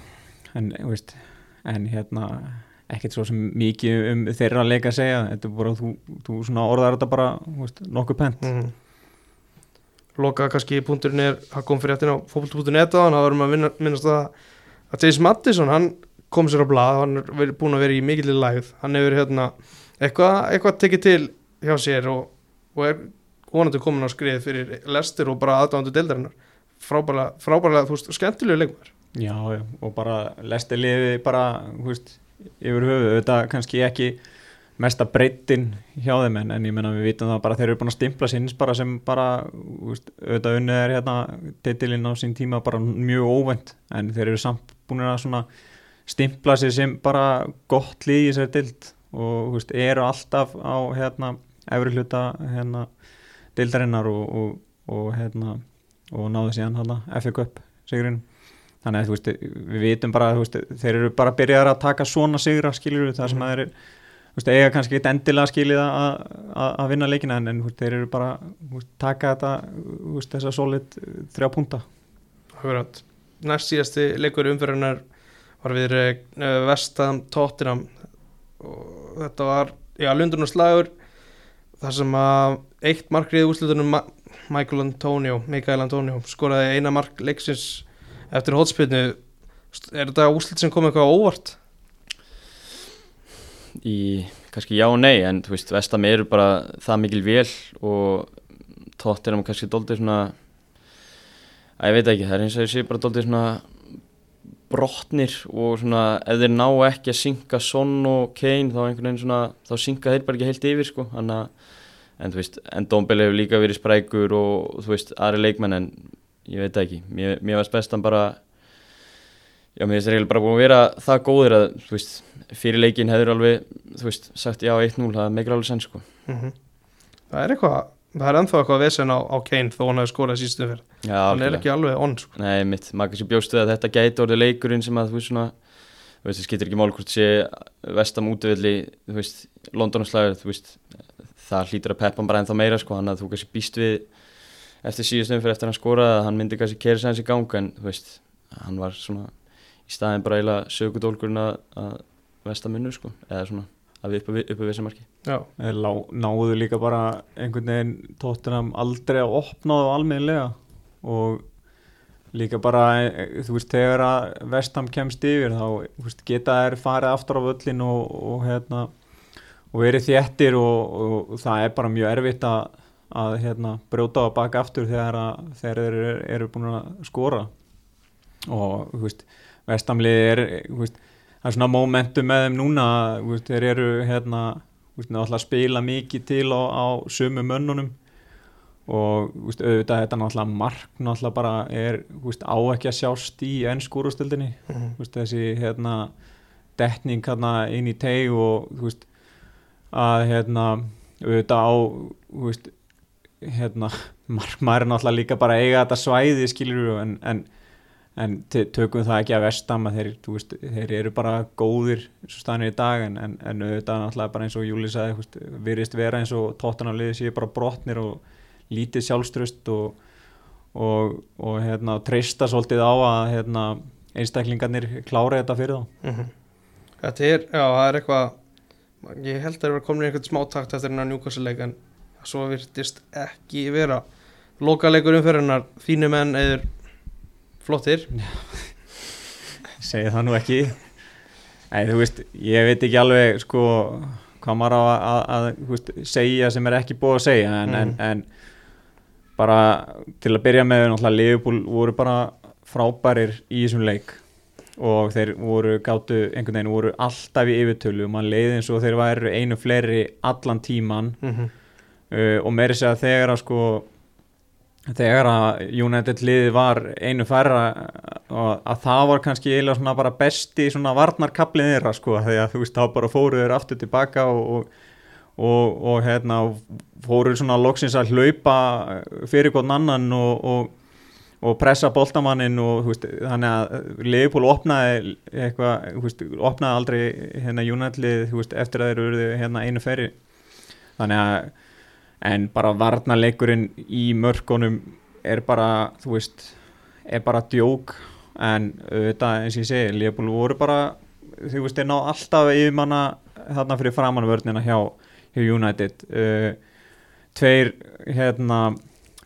En, veist, en hérna ekkert svo sem mikið um þeirra leika að segja. Þetta er bara, þú, þú svona orðar þetta bara veist, nokkuð pent. Mm. loka kannski punkturinn er hann kom fyrir eftir á fókbalt.net á hann það varum að vinna, minnast það að James Madison, hann kom sér á blað hann er búinn að vera í mikillir lægð. Hann hefur hérna eitthvað, eitthvað tekið til hjá sér og, og er vonandi komin á skrið fyrir lestir og bara aðdándu deildarinnar. Frábærlega, frábærlega, þú veist, skemmtilegu leikmar Já, já, og bara lesti liði bara, hú veist, yfir höfuð, þetta kannski ekki mesta breytin hjá þeim en, en ég menna við vitum það bara þeir eru búin að stimpla sinns bara sem bara, veist, auðvitað unnið er hérna titilinn á sín tíma bara mjög óvænt en þeir eru samt búin að svona stimpla sig sem bara gott lið í þessari dild og veist, eru alltaf á hérna efri hluta hérna dildarinnar og, og, og hérna og náðu síðan hérna FA Cup sigurinn þannig að veist, við vitum bara veist, þeir eru bara byrjar að taka svona sigra skiljur það sem Mhm. að þeir eru veist, eiga kannski eitt endilega skilið að, að, að vinna leikina en, veist, þeir eru bara veist, taka þetta veist, þessa solid þrjá punta. Næst síðasti leikur umfyrirnar var við uh, Vestam Tottenham og þetta var, já, Lundun og Slagur þar sem að eitt markrið úrslutunum Ma Michael Antonio, Mikael Antonio skoraði eina mark leiksins eftir hótspilnu er þetta úrslut sem kom eitthvað óvart? í kannski já og nei en þú veist, Vestam eru bara það mikil vel og Tottenham kannski doldið svona að ég veit ekki, það er eins og ég sé bara doldið svona brotnir og svona ef þeir ná ekki að synka Son og Kane þá einhvern veginn svona þá synka þeir bara ekki heilt yfir sko. Hanna, en þú veist, en Dombele hefur líka verið sprækur og þú veist, aðri leikmenn en ég veit það ekki, mér, mér varst bestan bara já, mér finnst þeir eiginlega bara búin að vera það góðir að, þú veist, fyrir leikin hefur alveg, þú veist, sagt já 1-0 það meikir alveg senn sko. Mm Það er eitthvað, það er ennþá eitthvað vesen á, á Kane þó hann hefur skorað sístum fyrir já, hann er ekki alveg onn sko. Nei, mitt, maður kannski bjóstu að þetta gæti orðið leikurinn sem að þú veist svona þú veist, það skiptir ekki mál hvort sé vestam útivilli, þú veist, Londonaslæður þú veist, það hlýtur að peppa bara ennþá meira sko, hann að þú kannski býst við eftir síðustum fyrir eftir hann skoraði að hann myndi kannski kera sæðins í gang en þú veist, hann var svona í staðin bara eiginlega sögudólkurinn að, að vestam minnu sko, eða svona að við uppi við sem marki. Náðu líka bara einhvern veginn tóttunum aldrei að opna það almennilega og líka bara, eh, þú veist, þegar að Vestham kemst yfir þá þú veist, geta þær farið aftur á völlin og, og hérna og verið þéttir og, og, það er bara mjög erfitt að, að hérna, brjóta á baka aftur þegar, að, þegar þeir eru, eru búin að skora. Og þú veist, Vesthamlið er þú veist, það er svona momentum með þeim núna veist, þeir eru hérna veist, náttúrulega að spila mikið til á, á sömu mönnunum og veist, auðvitað þetta náttúrulega mark náttúrulega bara er á ekki að sjást í ennskúrústildinni þú veist, þessi hérna detning hérna inn í teg og að hérna auðvitað á hérna markmaður náttúrulega líka bara eiga þetta svæði skilur en, en, en tökum það ekki að vestam að þeir, veist, þeir eru bara góðir eins og staðnir í dag en, en, en auðvitað náttúrulega bara eins og Júli sagði virðist vera eins og tóttan á liði séu bara brotnir og lítið sjálfströst og, og, og hérna, treysta svolítið á að hérna, einstaklingarnir klára þetta fyrir þá Mhm. Þetta er, já, það er eitthvað ég held að það er komin í einhvern smá takt eftir hennar njúkvæmsileik en svo virtist ekki vera lokaleikur umferðinar þínu menn eður flottir segi það nú ekki Nei, þú veist, ég veit ekki alveg sko hvað maður á að, að, að veist, segja sem er ekki búið að segja en, Mm. en, en bara til að byrja með náttúrulega Liverpool voru bara frábærir í þessum leik og þeir voru gáttu einhvern veginn voru alltaf í yfirtölu og mann leiði eins og þeir væru einu fleiri allan tíman mm -hmm. uh, og meiri segja þegar að sko þegar að United liði var einu færra að það var kannski eiginlega svona bara besti svona varnarkablin þeirra sko að þú veist þá bara fóru þeir aftur tilbaka og, og, og, og hérna fóru svona loksins að hlaupa fyrir hvern annan og, pressa boltamannin og veist þannig að Leopold opnaði eitthvað, veist, opnaði aldrei hérna Júnallið, þú veist, eftir að þeir eru hérna einu ferri þannig að en bara varnarleikurinn í mörkunum er bara, þú veist er bara djók. En auðvitað eins og ég segi Leopold voru bara, þú veist, þeir ná alltaf yfirmanna þarna fyrir framannvörnina hjá, hjá United. Uh, tveir hérna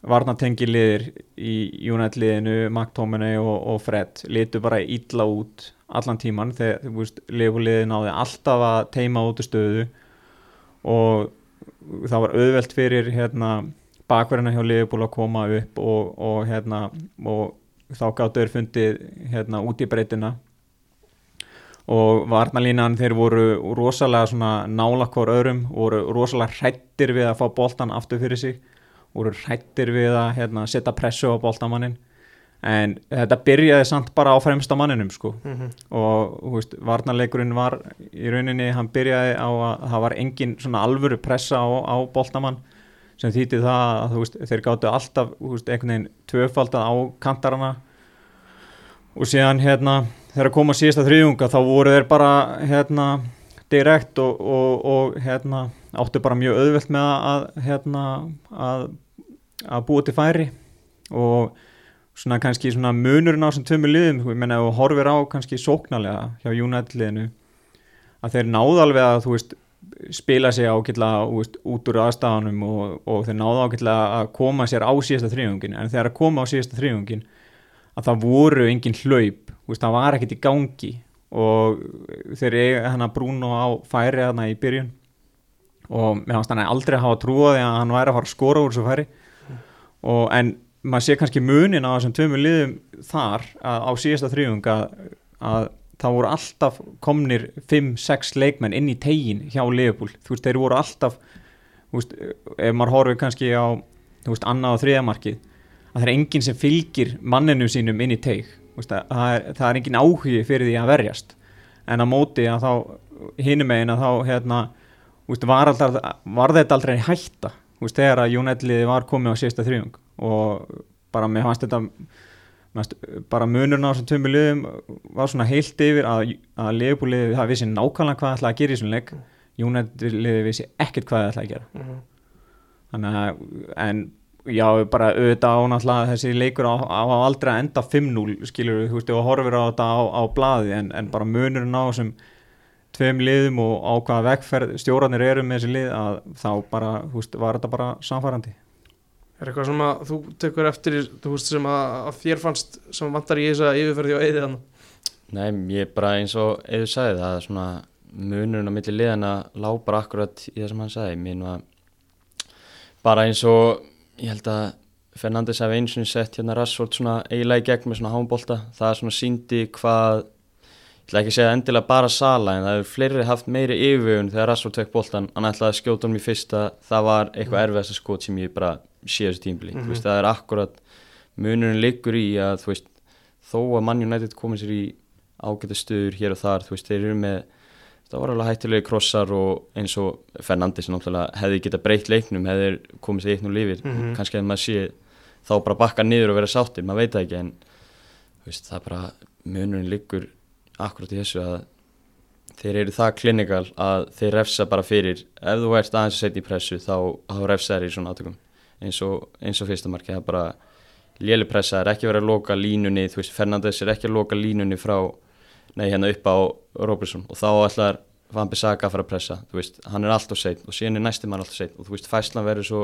varnatengiliðir í United liðinu, McTominay og, og Fred litu bara illa út allan tíman þegar, þú veist, Leopold liði náði alltaf að teima út í stöðu og það var auðvelt fyrir hérna bakverðina hjá Leopold að koma upp og, og hérna og þá gáttu þeir fundið hérna út í breytina. Og varnalínan þeir voru rosalega nálakvar öðrum voru rosalega hrættir við að fá boltan aftur fyrir sig voru hrættir við að hérna, setja pressu á boltamannin en þetta byrjaði samt bara á fremsta manninum sko. Mm -hmm. og veist, varnarleikurinn var í rauninni, hann byrjaði á að það var engin svona alvöru pressa á, á boltamann sem þýtti það að veist, þeir gáttu alltaf veist, einhvern veginn tvöfaldað á kantarana. Og síðan hérna þegar koma síðasta þrjunga þá voru þeir bara hérna direkt og, og, og hérna áttu bara mjög auðvelt með að hérna að, að búa til færi. Og svona kannski svona munurinn á þessum tömmu liðum, ég menna þú horfir á kannski sóknarlega hjá United liðinu að þeir náðu alveg að þú veist spila sig ákveðla út úr aðstafanum og, og þeir náðu ákveðla að koma sér á síðasta þrjungin en þegar að koma á síðasta þrjungin að það voru engin hlaup veist, það var ekkert í gangi og þeir eiga hann að Bruno á færi þarna í byrjun og mér finnst hann aldrei að hafa trúið að hann væri að fara að skora úr þessu færi. Og en maður sé kannski munin á þessum tveimu liðum þar að á síðasta þrjung að, að það voru alltaf komnir 5-6 leikmenn inn í tegin hjá Leopold, þú veist, þeir voru alltaf þú veist, ef maður horfið kannski á, þú veist, annað og þriðamarkið að það er enginn sem fylgir manninu sínum inn í teg, veist, það er, það er enginn áhugi fyrir því að verjast. En að móti að þá hinum megin að þá, hérna, veist, var, alltaf, var þetta aldrei hætta, veist, þegar að Jónætliði var komið á síðasta þrjung og bara mér fannst þetta mest, bara munurna á þessum tömmu liðum var svona heilt yfir að, að leifbúliði það vissi nákvæmlega hvað það ætlaði að gera í svona leik Jónætliði vissi ekkert hvað það ætlaði að gera Mm -hmm. þannig að en já bara auðvitað á náttúrulega þessi leikur á, á aldrei að enda 5-0 skilur þú veist og horfir á þetta á, á blaði en, en bara munurinn á þessum tveim liðum og á hvaða vegferð stjóranir eru með þessi lið að þá bara, þú veist, var þetta bara samfærandi Er eitthvað sem að þú tekur eftir þú veist sem að, að þér fannst sem vantar í þess að yfirferði á eðið hann Nei, ég bara eins og eða sagði það er svona munurinn á milli liðana lá bara akkurat í það sem hann sagði. Mér var bara eins og ég held að Fernandes hef eins og sett hérna Rassford svona eiginlega í gegn með svona hámbólta það er svona síndi hvað ætla ekki að segja endilega bara Sala en það hefur fleiri haft meiri yfirvögun þegar Rassford tek bóltan hann ætlaði að skjóta honum í fyrsta það var eitthvað erfiðast að skot sem ég bara sé þessu tímbili Mhm. mm -hmm. það er akkurat munurinn liggur í að þú veist þó að Man United komið sér í ágæta stöður hér og þar þú veist þeir eru með það var alveg hættilegi krossar og eins og Fernandes náttúrulega hefði geta breytt leiknum hefði komið sér eitt nú lífið Mhm. kannski að maður sé þá bara bakka niður og vera sáttir, maður veit það ekki en veist, það bara munurinn liggur akkurat í þessu að þeir eru það klinikal að þeir refsa bara fyrir ef þú ert aðeins að setja í pressu þá, þá refsa þeir í svona átökum eins og, eins og fyrsta marki, það bara léli pressa, það er ekki verið að loka línunni þú veist, Fernandes er ekki að loka línunni frá nei, hérna upp á Robertson. Og þá ætlar Van Bissaka að fara að pressa þú veist, hann er alltaf seitt og síðan er næsti mann alltaf seitt og þú veist, fæslan verður svo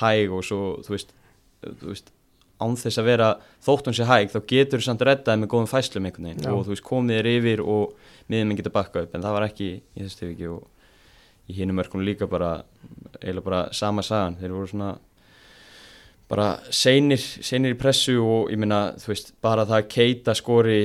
hæg og svo, þú veist, þú veist án þess að vera þótt hún sé hæg þá getur þú samt reddaði með góðum fæslum einhvern veginn Já. og þú veist, komið þér yfir og miðum minn getur bakka upp en það var ekki í þessu tilviki og í hinum mörkunum líka bara eiginlega bara sama sagan, þeir voru svona bara seinir, seinir í pressu og ég minna, þú veist, bara það að keita skori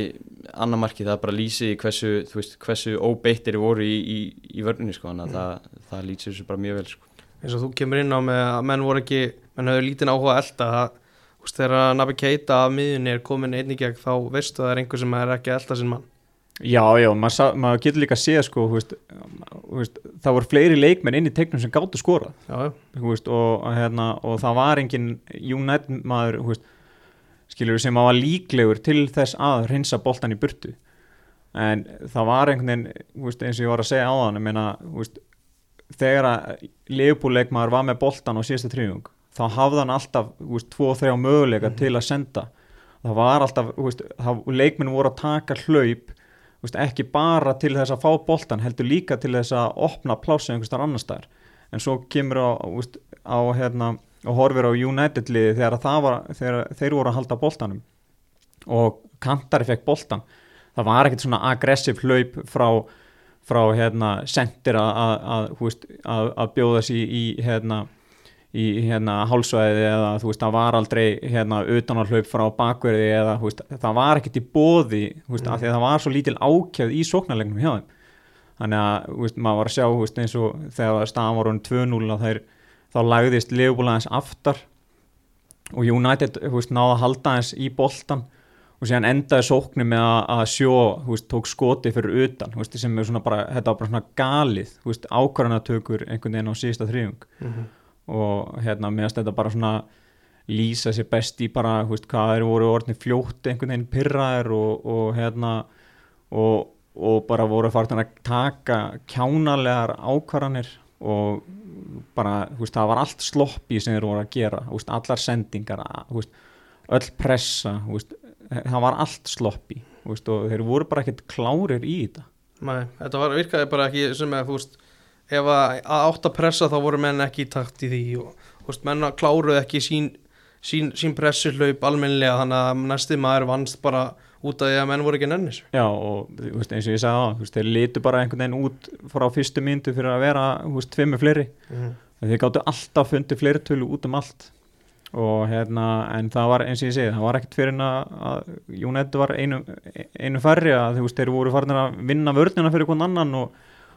annar marki, það bara lýsi hversu, þú veist, hversu óbeittir voru í, í, í vörninni, sko, þannig að það, það lýsir þessu bara mjög vel, sko. eins og þú kemur inn á með að menn voru ekki menn höfðu lítinn áhuga að elda það, þegar Nabi Keita af miðunni er komin einnig gegn þá veistu að það er einhver sem er ekki elda sinn mann. Já, já, maður, maður getur líka að sé sko, veist, veist, það voru fleiri leikmenn inn í teiknum sem gáttu skorað. Já, já, veist, og, hérna, og það var engin United maður skilur sem var líklegur til þess að reynsa boltan í burtu. En það var einhvern veginn eins og ég var að segja á þann meina, þú veist, þegar að leifbúleikmaður var með boltan á síðasta trífung þá hafði hann alltaf þú veist, tvo og þrjá möguleika til að senda. Það var alltaf, þú veist, það, leikmenn voru að taka hlaup þú veist, ekki bara til þess að fá boltan heldur líka til þess að opna plása einhvers þar annar staðar. En svo kemur á, þú veist, á hérna, og horfir á United liði þegar, það var, þegar þeir voru að halda boltanum. Og Kantari fekk boltan það var ekkert svona aggressiv hlaup frá, frá hérna, sendir að, að, að, bjóða sér í hérna í hérna hálsvæði eða þú veist það var aldrei hérna utanarhlaup frá bakverði eða veist það var ekkert í bóði veist af því að það var svo lítil ákjöð í sóknarlegnum hjá þeim þannig að veist maður var að sjá veist eins og þegar staðan var orðin 2-0 að þeir þá lagðist Leopold aftar og United náða að halda eins í boltan og síðan endaði sóknir með að, að sjó veist tók skoti fyrir utan veist sem er svona bara bara svona galið ákvarðanatökur einhvern veginn á síðasta þriðung Mhm. Og hérna meðast þetta bara svona lýsa sér best í bara þú veist, hvað þeir voru orðin fljótt einhvern veginn pyrraðir og, og hérna og, og bara voru farin að taka kjánalegar ákvarðanir og bara, þú veist, það var allt sloppi sem þeir voru að gera, þú veist, allar sendingar þú veist, öll pressa þú veist, það var allt sloppi þú veist, og þeir voru bara ekkert klárir í þetta. Nei, þetta var, virkaði bara ekki sem að, þú veist, ef að, átt að pressa þá voru menn ekki í takt í því og, veist, menn kláruðu ekki sín, sín, sín pressuhlaup almennilega þannig að næsti maður vannst bara út af því að menn voru ekki nennis. Já og veist, eins og ég sagði á veist, þeir litu bara einhvern veginn út frá fyrstu myndu fyrir að vera, tvimmu fleiri Mm. þeir gáttu alltaf fundið fleiri tölu út um allt og hérna, en það var eins og ég segi, það var ekkert fyrir að, United var einu, einu færri að þeir voru farin að vinna vörnina fyrir hvern annan og,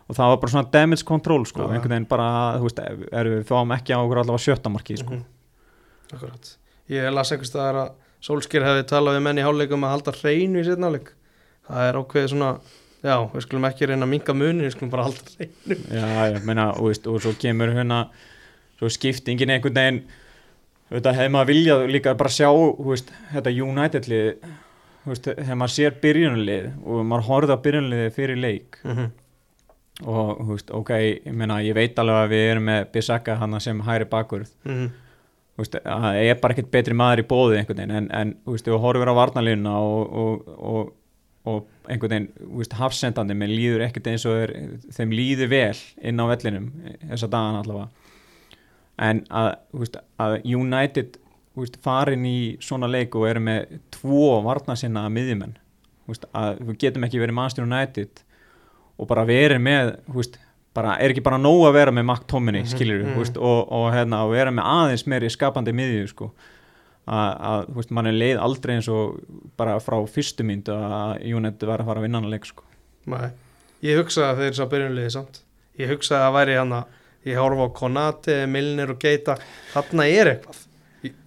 og það var bara svona damage control, sko, já. einhvern veginn bara, þú veist, erum við fáum ekki á okkur allavega sjöttamarki, sko Mhm. Akkurat. Ég las einhvers staðar að Solskjær hefði talað við menn í hálfleikum að halda hreinu í setna hálfleik. Það er ákveðið svona, já, við skulum ekki reyna að minga muni, við skulum bara halda hreinu. Já, ég meina, og, veist, og svo kemur hérna svo skiptingin einhvern veginn þetta hefði maður viljað líka bara sjá þú veist, þetta United lið þú veist, þegar maður sér byrjunlið og maður horfði á byrjunliði fyrir leik Mm -hmm. Og þú veist, ok, ég meina, ég veit alveg að við erum með Bissaka hana sem hæri bakurð Mm þú veist, að það er bara ekkert betri maður í bóði einhvern veginn, en, en þú veist, þú horfir á varnalínuna og, og, og, og einhvern veginn, þú veist, hafsendandi menn líður ekkert eins og þeir, þeim líður vel inn á vellinum þessa dagan allavega. En að, þú veist, að United þú veist, farin í svona leik og eru með tvo varnasinna miðjumenn, þú veist, að við getum ekki verið Manchester United og bara verið með, veist bara, er ekki bara nóg að vera með Mark Tomini Mhm, skilur mhm. við, og, og, hérna, vera með aðeins meiri skapandi miðju sko. að, veist, mann er leið aldrei eins og bara frá fyrstu mynd að United var að fara að vinna hann að leik sko. Ég hugsaði að þeir sá byrjunliði samt ég hugsaði að það væri hann að ég horfa á Konati, Milner og Geita þarna er eitthvað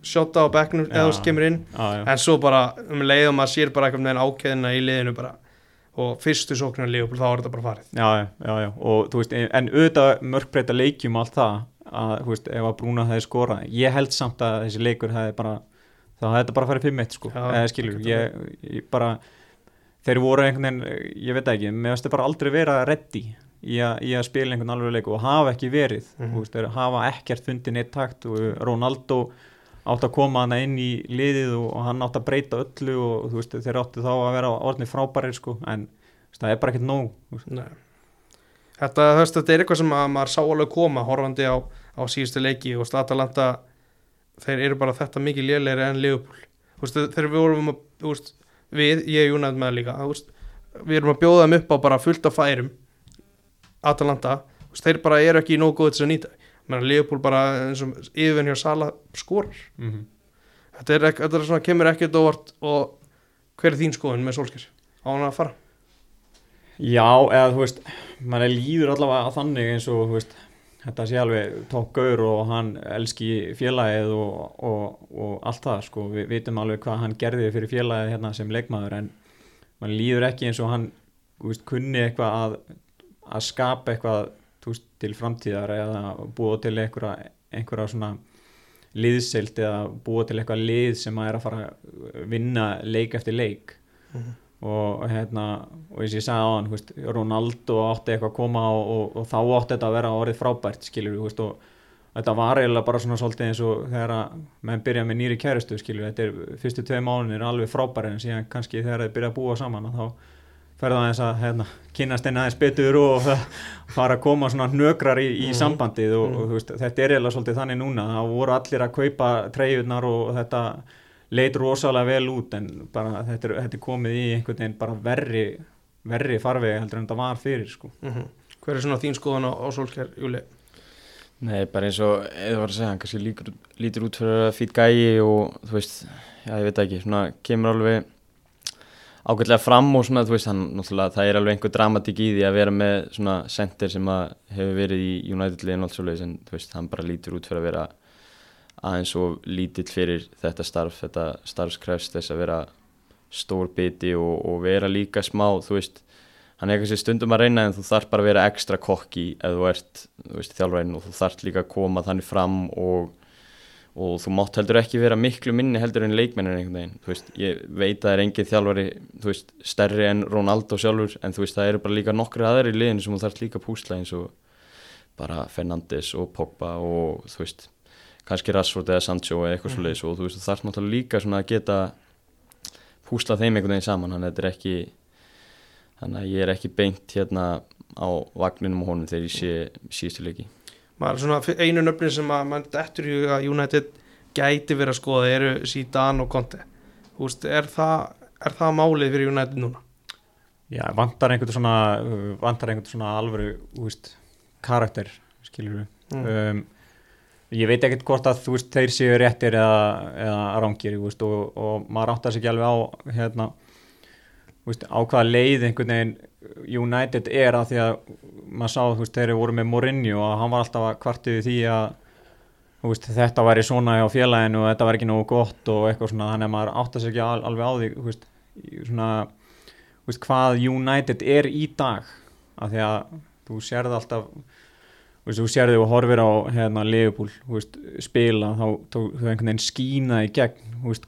sjóta á bekknum eða þú veist, kemur inn já, já. en svo bara um leiðum að sér bara einhvern veginn ákveðina í liðinu bara og fyrstu sóknar liðupul þá er þetta bara farið. Já, já, já, og þú veist, en auðvitað mörgbreyta leikjum allt það að, þú veist, ef að Brúna hefði skorað. Ég held samt að þessi leikur hefði bara þá hefði þetta bara farið 5-1 sko. Já, eða skilur, ég, ég bara þeir voru einhvern veginn, ég veit ekki mér finnst þeir bara aldrei vera reddi í, a, í að spila einhvern alveg leik og hafa ekki verið. Mhm. þú veist, þeir hafa ekkert fundið neitt takt og Ronaldo átt að koma hana inn í liðið og, og hann átt að breyta öllu og þú veist, þeir áttu þá að vera orðni frábærir sko, en veist, það er bara ekkert nóg. Þetta, veist, þetta er eitthvað sem að maður sá alveg koma horfandi á, á síðustu leiki og Statalanda þeir eru bara þetta mikið lélegri en Liverpool. Þú veist, þegar við vorum að veist, við, ég er United með líka við erum að bjóða þeim upp á bara fullt af færum Atalanta, þeir bara eru ekki nógu góð til að nýta Menna, Liverpool bara eins og yfirvenn hjá Sala skorar. Mm -hmm. þetta er, ek- þetta er svona, kemur ekkert óvart og hver er þín skoðun með Solskjær á hann að fara? Já, eða þú veist mann líður allavega að þannig eins og veist þetta sé alveg tók gaur og hann elski félagið og, og, og allt það sko, við vitum alveg hvað hann gerði fyrir félagið hérna sem leikmaður en mann líður ekki eins og hann veist, kunni eitthvað að, að skapa eitthvað veist, til framtíðar eða búa til einhverja, einhverja svona liðsild eða búa til eitthvað lið sem að er að fara að vinna leik eftir leik. Og hérna og eins og ég sagði á hann, veist, Ronaldo átti eitthvað að koma og, og, og þá átti þetta að vera orðið frábært skilur veist, og þetta var eiginlega bara svona svolítið eins og þegar að menn byrja með nýri kæristu skilur, þetta er fyrstu tvei mánuðin er alveg frábæri en síðan kannski þegar þeir byrja að búa saman þá ferða aðeins að hérna, kynast einn aðeins betur og fara að koma svona hnökrar í, í Mhm. sambandið og, Mhm. og veist, þetta er eiginlega svolítið þannig núna þá voru allir að kaupa treyjurnar og þetta leit rosalega vel út en bara þetta er, þetta er komið í einhvern veginn bara verri verri farvegi heldur en þetta var fyrir sko. Mhm. Hver er svona þín skoðan á, á Solskjær, Júli? Nei, bara eins og eða var að segja, hann kannski líkur, lítur út fyrir að fýt gæi og þú veist, já ég veit ekki, svona kemur alveg ágætlega fram og svona, þú veist, hann náttúrulega, það er alveg einhver dramatík í því að vera með svona center sem að hefur verið í United-liðin og allt svoleiðis en þú veist, hann bara lítur út fyrir að vera aðeins og lítill fyrir þetta starf, þetta starfskrefst þess að vera stór biti og, og vera líka smá, þú veist, hann er kannski stundum að reyna en þú þarf bara að vera ekstra kokki ef þú ert, þú veist, þjálfræðin og þú þarf líka að koma þannig fram og, og þú mátt heldur ekki vera miklu minni heldur en leikmennir einhvern veginn, þú veist, ég veit að það er engin þjálfari, þú veist, stærri en Ronaldo sjálfur, en þú veist, það eru bara líka nokkri aðri í liðinu sem þú þarf líka púsla eins og bara Fernandes og Pogba og þú veist, kannski Rashford eða Sancho eða eitthvað svoleiðis. Og þú veist, þú þarf náttúrulega líka svona að geta púsla þeim einhvern veginn saman, þannig að þetta er ekki þannig að ég er ekki beint hérna á vagninum og honum þegar ég sé síðustu leiki maður svona einu nöfnin sem að mann dettur í að United gæti verið að skoða eru Zidane og Conte Þú veist, er það, er það málið fyrir United núna? Já, vantar einhvern svona uh, vantar einhvern svona alvöru úst, karakter, skilur við Mm. um, ég veit ekkert hvort að þú veist, þeir séu réttir eða, eða rángir veist, og, og maður áttar sig ekki alveg á hérna, veist, á hvaða leið einhvern veginn United er að því að maður sá þú veist, þeir voru með Mourinho og hann var alltaf að kvartið því að veist, þetta væri svona á félaginu og þetta var ekki nógu gott og eitthvað svona þannig að maður áttar sig ekki al, alveg á því veist, svona veist, hvað United er í dag af því að þú sérði alltaf þú sérði og horfir á hérna veist, spila þá þú einhvern veginn skína í gegn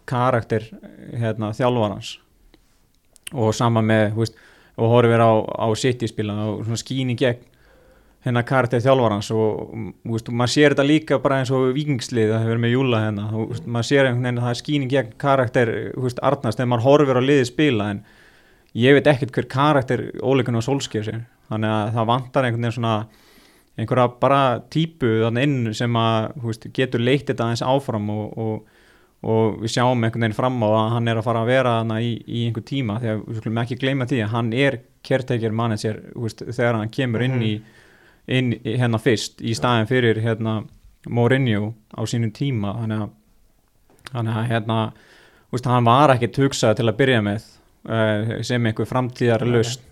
karakter hérna þjálfarans. Og sama með, þú veist, og horfir á, á City spila og í gegn hérna karakter þjálfarans og veist, maður sér þetta líka bara eins og vikingslið það hefur með Júla hérna. Þú veist, maður sér einhvern veginn að það er skín í gegn karakter veist, Arnars þegar maður horfir á liðið spila en ég veit ekkert hver karakter óleikun og sólskjör sér þannig að það vantar einhvern veginn svona einhverja bara típu þannig inn sem að getur leitt þetta aðeins áfram og, og, og við sjáum einhvern veginn fram á að hann er að fara að vera hana í, í einhver tíma að við skulum ekki gleyma því að hann er caretaker manager veist, þegar hann kemur inn í, inn í hérna fyrst í staðin fyrir hérna Mourinho á sínum tíma. Þannig að, þannig að hérna veist, hann var ekkert hugsað til að byrja með uh, sem einhver framtíðar lausn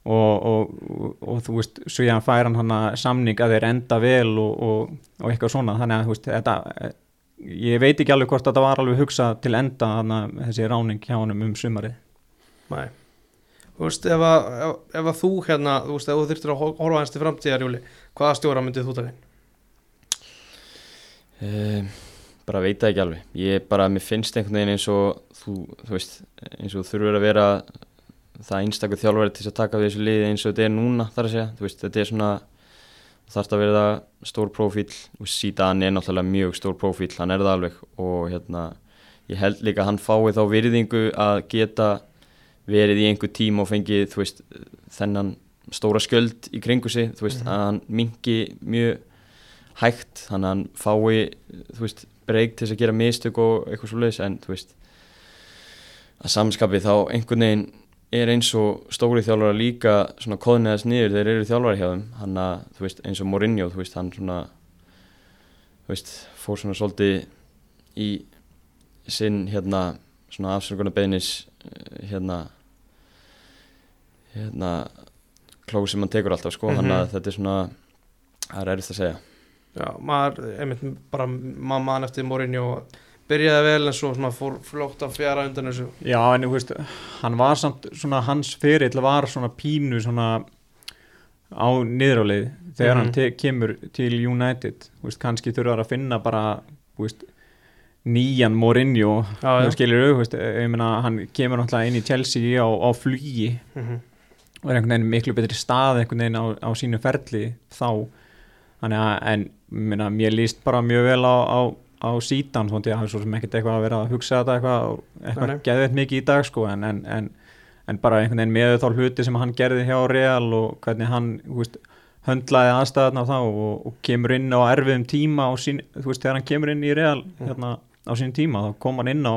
og, og, og, og þú veist svo ég hann fær hann hann samning að þeir enda vel og, eitthvað svona. Þannig að veist þetta eh, ég veit ekki alveg hvort þetta var alveg hugsað til enda hann þessi ráning hjá hann um sumarið. Nei. Þú veist, ef að, ef, ef að þú hérna, þú veist, ef þú þurftir að hor- horfa hans til framtíðar, Júli, hvaða stjóra myndið þú taka inn? Um, bara veit það ekki alveg. Ég bara, mér finnst einhvern veginn eins og þú, þú veist, eins og þú þurfur að vera það einstakur þjálfari til að taka við þessu liði eins og þetta er núna þar að segja, þú veist, þetta er svona þarf að vera stór profíl og síðan er náttúrulega mjög stór profíl hann er það alveg. Og hérna ég held líka að hann fái þá virðingu að geta verið í einhver tím og fengið, þú veist, þennan stóra skjöld í kringu sig, þú veist, Mhm. að hann mingi mjög hægt, þannig að hann fái, þú veist, breyk til þess að gera mistök og eitthvað svo leiðis, en þú veist, að samskapið þá einhvern veginn er eins og stóri þjálfara líka svona koðniðast niður þeir eru þjálfara hjá þeim, hann að, þú veist, eins og Mourinho, þú veist, hann svona, þú veist, fór svona svolítið í sinn, hérna, svona afsökunar beinis, hérna, hérna, klóð sem hann tekur alltaf, sko, Mhm. hann að þetta er svona, það er erfitt að segja. Já, maður, einmitt bara maður mann eftir Mourinho byrjaði vel en svo svona fór flótt að fjara undan þessu. Já, en þú veist, hann var samt svona, hans fyrirl var svona pínu svona á niðrálið þegar Mhm. hann te- kemur til United, þú veist, kannski þurfa að finna bara, veist nýjan Mourinho, Já, þú já. skilur þú veist, ég meina, hann kemur náttúrulega inn í Chelsea á, á flugi mm og er einhvern veginn miklu betri stað einhvern veginn á, á sínu ferli þá. Þannig að, en minna, mér líst bara mjög vel á, á, á sítan, þótt ég hafi svo sem ekkert eitthvað að vera að hugsa þetta eitthvað, eitthvað nei. geðveitt mikið í dag sko, en, en, en, en bara einhvern veginn með þá hluti sem hann gerði hjá Real og hvernig hann, veist höndlaði aðstæðan á þá og, og kemur inn á erfiðum tíma sín, þú veist, þegar hann kemur inn í Real hérna, á sín tíma, þá kom hann inn á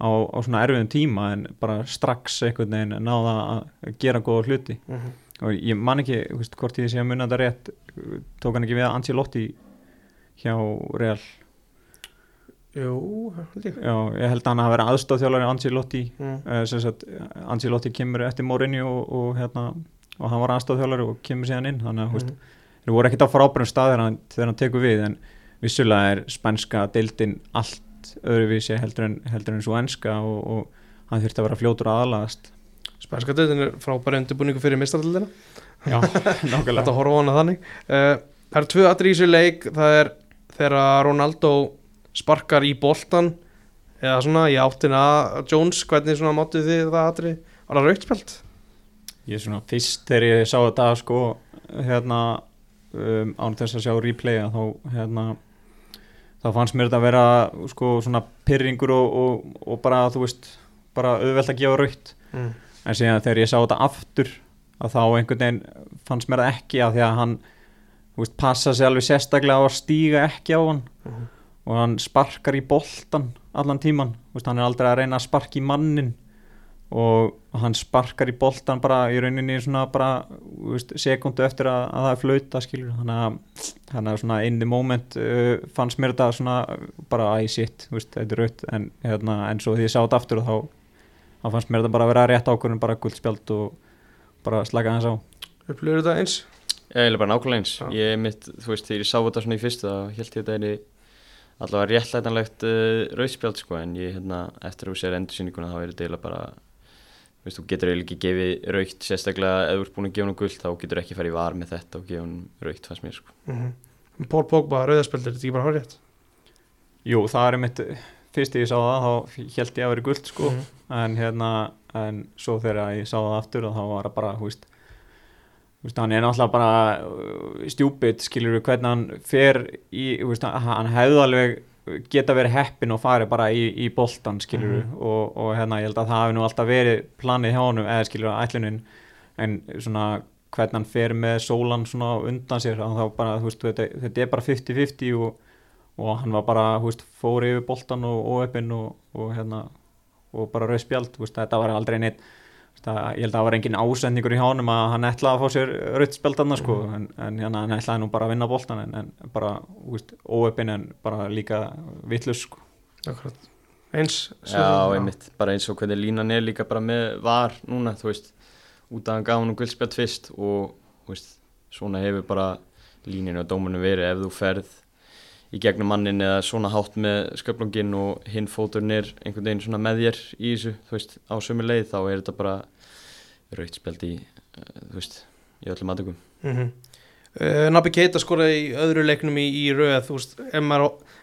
á, á svona erfiðum tíma en bara strax einhvern veginn náða að gera góða hluti -hmm. og ég man ekki, veist, hvort ég sé að munna þetta rétt tók hann ekki við Ancelotti hjá Real Jú, held ég. Já, ég held að hann hafi verið aðstofþjálari Ancelotti. Mm. uh, sem sagt, Ancelotti kemur eftir Mourinho og, og hérna og hann var aðstofþjálari og kemur síðan inn. Þannig að, þú veist, Mm. þeir voru ekkert á frábærum stað þegar hann, hann tekur við en vissulega er spænska deildin allt öðruvísi heldur en, heldur en svo enska og, og hann þurfti að vera fljótur að aðlagast. Spænska döðin er frábæri undirbúningu fyrir mistaraldina Já, Þetta nákvæmlega horfa á hana þannig. Uh, Það eru tvö aðri í þessu leik. Það er þegar Ronaldo sparkar í boltan eða svona í áttina að Jones hvernig svona máttu þið það aðri var það rautspjald? Ég svona fyrst þegar ég sá þetta sko hérna um, án þess að sjá replaya þá hérna þá fannst mér þetta að vera sko svona pyrringur og, og, og bara þú veist bara auðvelt að gefa raut Mm. en síðan þegar ég sá þetta aftur að þá einhvern veginn fannst mér það ekki að því að hann veist, passa sig alveg sérstaklega á að stíga ekki á hann Mhm. Og hann sparkar í boltan allan tíman, þú veist, hann er aldrei að reyna að sparka í mannin og hann sparkar í boltan bara í rauninni svona bara þú veist, sekundu eftir að, að það er flauta skilur, þannig að þannig að svona in the moment uh, fannst mér þetta svona bara shit, þú veist, þetta er raut en, hérna, en svo því ég sá þetta aftur og þá þá fannst mér þetta bara að vera rétt ákvörðin bara guldspjald og bara slaka hans á. Upplifur þetta eins? Ég er bara nákvæmlega eins. Já. Ég mitt, þú veist, þegar ég sá þetta svona í fyrstu þá held ég þetta er allavega réttlætanlegt uh, rauðspjald sko en ég hérna, eftir að þú sér endursýninguna þá er þetta eiginlega bara þú veist, þú getur eiginlega ekki gefið raukt sérstaklega ef þú ert búin að gefa hann guld þá getur ekki farið var með þetta og gefa hann raukt fannst mér sko Mm -hmm. Pól Pogba, rauðaspjald, er þetta ekki bara hárið? Jú, það er mitt fyrst ég sá það, þá held ég að vera guld sko, Mhm. en hérna en svo þegar ég sá það aftur þá var það bara, hú veist hann er náttúrulega bara uh, stjúpid, skilur við hvernig hann fer í, veist, hann hefði alveg geta verið heppin og farið bara í, í boltan, skilur við, Mhm. og, og hérna, ég held að það hafi nú alltaf verið planið hjá honum, eða skilur við, ætlunin, en svona hvernig hann fer með sólan svona undan sér, bara, veist, þetta, þetta er bara 50-50 og, og hann var bara, þú veist, fór yfir boltan og óöppin og, og hérna, og bara rauð spjald, þú veist, þetta var aldrei neitt Það, ég held að það var engin ásendingur í hánum að hann ætlaði að fá sér rautt spjaldanna sko, en, en hérna, hann ætlaði nú bara að vinna boltan en, en bara úst, óöppin en bara líka vittlust sko. Akkurat. Eins? Já, einmitt, bara eins og hvernig línan er líka bara með var núna, þú veist út af hann gaf hann um guldspjald fyrst og þú veist, svona hefur bara líninu og dómunum verið ef þú ferð í gegnum mannin eða svona hátt með sköflungin og hinn fóturinn er einhvern veginn svona með þér í þessu, þú veist, á sömu leið þá er þetta bara rautspjald í, uh, þú veist, í öllum aðtökum. Mm -hmm. uh, Nabi Keita skoraði í öðru leiknum í, í rauð þú veist, ef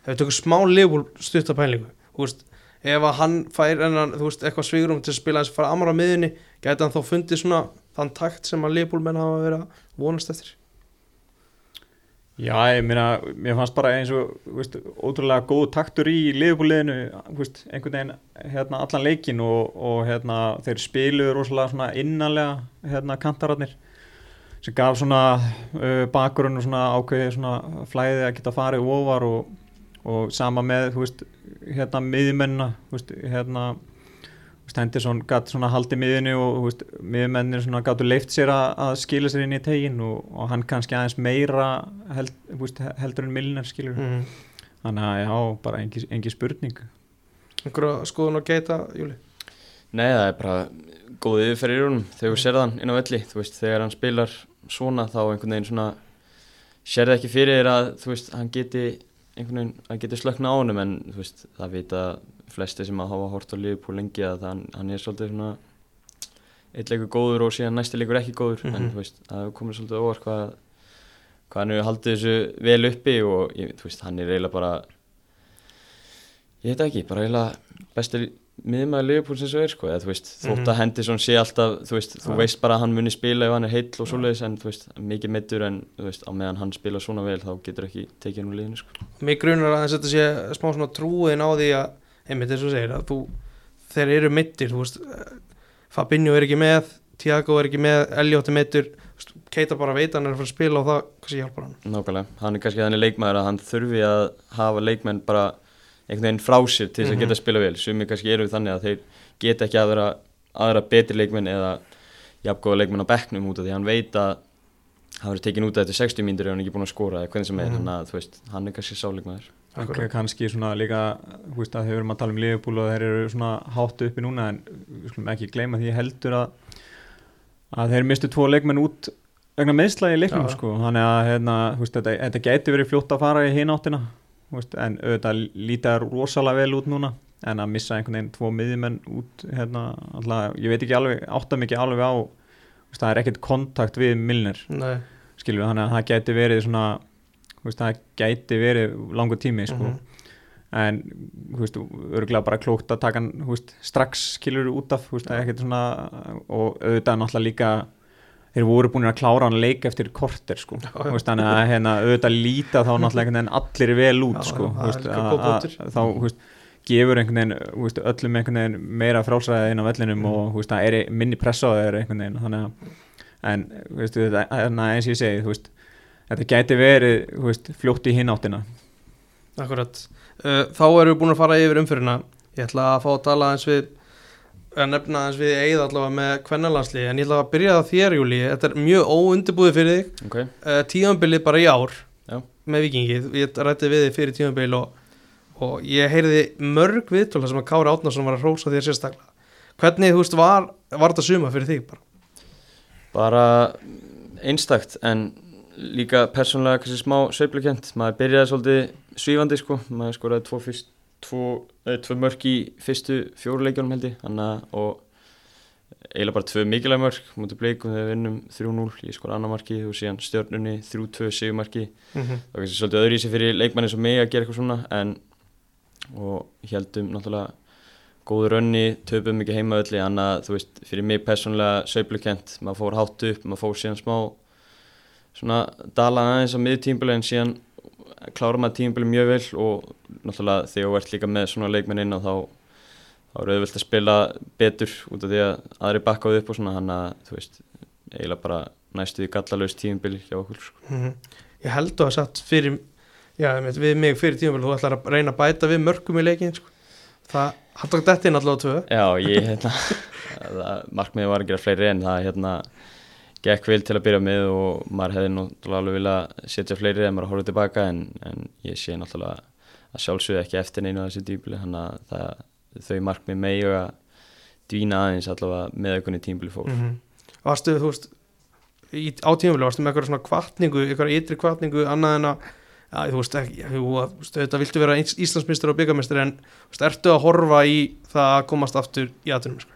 við tökum smá liðbúl stuttapælingu, þú veist ef að hann fær enn þú veist, eitthvað svigurum til að spila þess að fara amara miðunni gæti hann þá fundið svona þann takt sem að liðbúl menn hafa verið að vonast eftir Já, ég meina, mér fannst bara eins og veist, ótrúlega góð taktur í liðbúliðinu, einhvern veginn hérna, allan leikin og, og hérna, þeir spiluðu rosalega innanlega hérna, kantararnir sem gaf svona uh, bakgrunn og svona ákveði svona flæði að geta farið ofar og, og sama með, þú veist, hérna miðjumennina, þú veist, hérna Henderson gætt svona haldið miðinu og miðjumennir svona gættu leift sér að, að skila sér inn í tegin og, og hann kannski aðeins meira held, veist, heldur en Milner skilur mm þannig að já, bara engi, engi spurning. Einhverja skoðun á Keita, Júli Nei, það er bara góð yfirferð í rúnum þegar þú sér þann inn á velli, þú veist, þegar hann spilar svona þá einhvern veginn svona sérði ekki fyrir þér að þú veist, hann geti einhvern veginn, hann geti slökna á honum en þú veist, það vita flesti sem að hafa hort á Liverpool lengi að hann, hann er svolítið svona eitt leikur góður og síðan næsti leikur ekki góður en Mhm. þú veist, það komið svolítið óvart hvað, hvað hann hefur haldið þessu vel uppi og ég, þú veist, hann er eiginlega bara ég veit ekki, bara eiginlega besti miðmaður Liverpool sem svo er sko, eða þú veist, þótt að Henderson sé alltaf, þú veist, þú veist bara að hann muni spila ef hann er heill og svoleiðis en þú veist, mikið mittur en þú veist, á meðan hann spila svona vel þá getur ekki tekið hann úr liðinu sko. Mér grunar að þetta sé smá svona trúin á því að, einmitt eins og segir, að þú, þeir eru mittir, þú veist, eh, Fabinho er ekki með, Thiago er ekki með, Elliot er mittur, Keita bara veit að hann er að fara að spila og það, hvað sé hjálpar hann? Nákvæmlega, hann er kannski þannig leikmaður að hann þurfi að hafa leikmenn bara einhvern veginn frá sér til þess að geta að spila vel. Sumi kannski eru þannig að þeir geta ekki aðra, aðra betri leikmenn eða jafngóða leikmenn á bekknum út af því að hann veit að hann verður tekin út af þetta 60 mínútur ef hann er ekki búin að skora eða hvernig sem er, Mhm. þannig að þú veist, hann er kannski sáleikmaður okay, kannski svona líka þú veist að þeir eru að tala um Liverpool og þeir eru svona háttu uppi núna en við skulum ekki gleyma því heldur að að þeir mistu tvo leikmenn út vegna meðsla í leiknum Já. sko. Þannig að hérna, veist, þetta, þetta gæti verið fljótt að fara í hináttina veist, en auðvitað lítið rosalega vel út núna en að missa einhvern veginn tvo miðjumenn út hérna, alltaf, ég veit ekki alveg átta mikið alveg á veist, það er ekkert kontakt við skilur við, þannig að það gæti verið svona veist, það gæti verið langur tími sko. Mhm. en þú veist, örgulega bara klókt að taka hann strax skilur út af veist, ekkert svona og auðvitað náttúrulega líka þeir voru búin að klára hann leik eftir korter sko. Þannig að hérna, auðvitað líta þá náttúrulega allir vel út sko, þá gefur einhvern veginn öllum einhvern veginn meira frálsræði inn á vellinum Mm. og það er minni pressa á þeir einhvern veginn þannig að en eins ég segi þú veist, þetta gæti verið veist, fljótt í hináttina akkurat. Uh, þá erum við búin að fara yfir umfyrirna. Ég ætla að fá að tala eins við, að nefna eins við eigið allavega með kvennalandsli, en ég ætla að byrja það þér, Júli. Þetta er mjög óundibúið fyrir þig. okay. uh, tíðanbilið bara í ár Já. með vikingið, ég rætti við þig fyrir tíðanbil og, og ég heyrði mörg viðtöla sem að Kári Átnarsson var að rósa þér sérstaklega hvernig þú veist var, var þetta suma fyrir þig bara bara einstakt en líka persónulega kannski smá sveiflukent. Maður byrjaði svolítið svífandi sko. Maður skoraði tvo, fyrst, tvo, eh, tvo mörk í fyrstu fjóru leikjónum held ég. Og eiginlega bara tvö mikilvæg mörk mútið bleikum þegar við vinnum 3-0 ég skor annar marki og síðan stjörnunni 3-2 sigurmarki mm -hmm. það var kannski svolítið öðru í sig fyrir leikmanni sem mig að gera eitthvað svona en og heldum náttúrulega góðu rönni, töpum ekki heimaölli þannig að þú veist, fyrir mig persónulega söiblukent, maður fór hátt upp maður fór síðan smá svona dala aðeins á miðtímbili en síðan klára maður tímbili mjög vel og náttúrulega þegar þú ert líka með svona leikmenn inn og þá þá er auðvöld að spila betur út af því að aðri bakkaðu upp og svona þannig að þú veist, eiginlega bara næstu því gallalaust tímbili hjá okkur sko. Mhm. ég held þú að satt fyrir já, við mig fyrir tíðanbil þú ætlar að reyna að bæta við mörgum í leikin sko. það hann tók þetta inn allavega tvö Já, ég, hérna, markmiðið var að gera fleiri en það, hérna, gekk vel til að byrja með og maður hefði náttúrulega alveg viljað setja fleiri en maður horfði tilbaka en, en ég sé náttúrulega að sjálfsögðu ekki eftir neina þessi dýbli, þannig að þau markmið megi að dvína aðeins allavega með aukunni tímbli fór. mm -hmm. varstu þú veist á tíðanbil varstu með eitthvað svona kvartningu eitthvað ytri kvartningu annað en að Já, þú veist þetta viltu vera Ís- Íslandsmeistar og byggamestar en veist, ertu að horfa í það að komast aftur í aðtunum sko?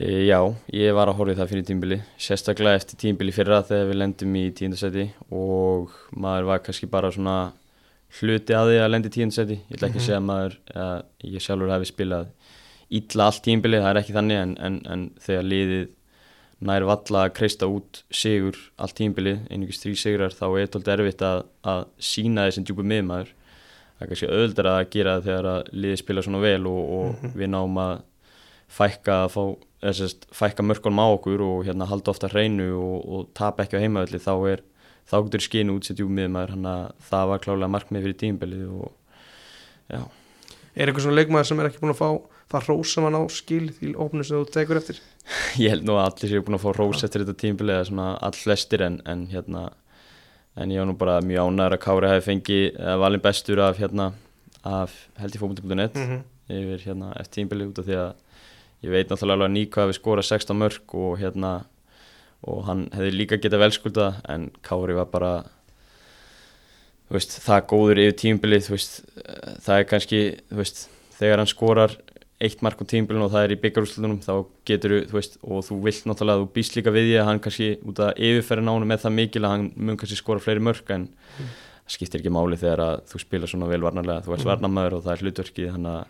E, já, ég var að horfa í það fyrir tímbili, sérstaklega eftir tímbili fyrra þegar við lendum í tíundasæti og maður var kannski bara svona hluti að því að lendi í tíundasæti. Ég ætla ekki Mhm. að segja að maður, að ég sjálfur hefði spilað illa allt tímbili, það er ekki þannig en, en, en þegar liðið nær valla að kreista út sigur allt tímbili, einugist þrý sigrar, þá er þetta erfitt að, að sína þessum djúpu miðmaður. Það er kannski öðuldar að gera þegar að liðið spila svona vel og, og Mhm. við náum að fækka að fá sérst, fækka mörkunum á okkur og hérna halda ofta hreinu og, og tapa ekki á heimavelli þá er þá getur skinu út sér djúpum miðmaður hann að það var klálega markmið fyrir tímbelið og já, Er eitthvað svona leikmaður sem er ekki búin að fá það hrós sem hann á skil því opnu sem þú tekur eftir? ég held nú að allir séu búin að fá rós eftir þetta tímbelið eða svona all flestir en, en hérna en ég var nú bara mjög ánæður að Kári hefði fengið valin bestur af hérna af held ég fókbúti.net Mm -hmm. yfir hérna eftir tímbili út af því að ég veit náttúrulega alveg að Níko hefði skorað 16 mörg og hérna og hann hefði líka getað velskulda en Kári var bara veist, það góður yfir tímbilið veist, það er kannski veist, þegar hann skorar eitt mark á tímbilinu og það er í byggarúslutunum þá getur þú og þú vilt náttúrulega þú býst líka við því að hann kannski út að yfirferða nánu með það mikil að hann mun kannski skora fleiri mörk en Mm. það skiptir ekki máli þegar að þú spila svona vel varnarlega, þú ert Mm. varnarmæður og það er hlutverkið hann að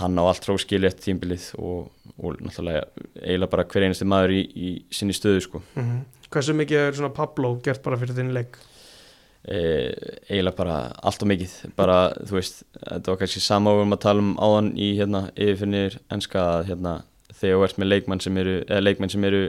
hann á allt róskili eftir tímbilið og, og náttúrulega eiginlega bara hver einasti maður í, í sinni stöðu sko Mhm. Hversu mikið er svona Pablo gert bara fyrir þinn leik? e, eiginlega bara allt og mikið bara þú veist, þetta var kannski sama og við erum að tala um áðan í hérna yfirfinnir enska að hérna þegar þú ert með leikmenn sem eru, eða leikmenn sem eru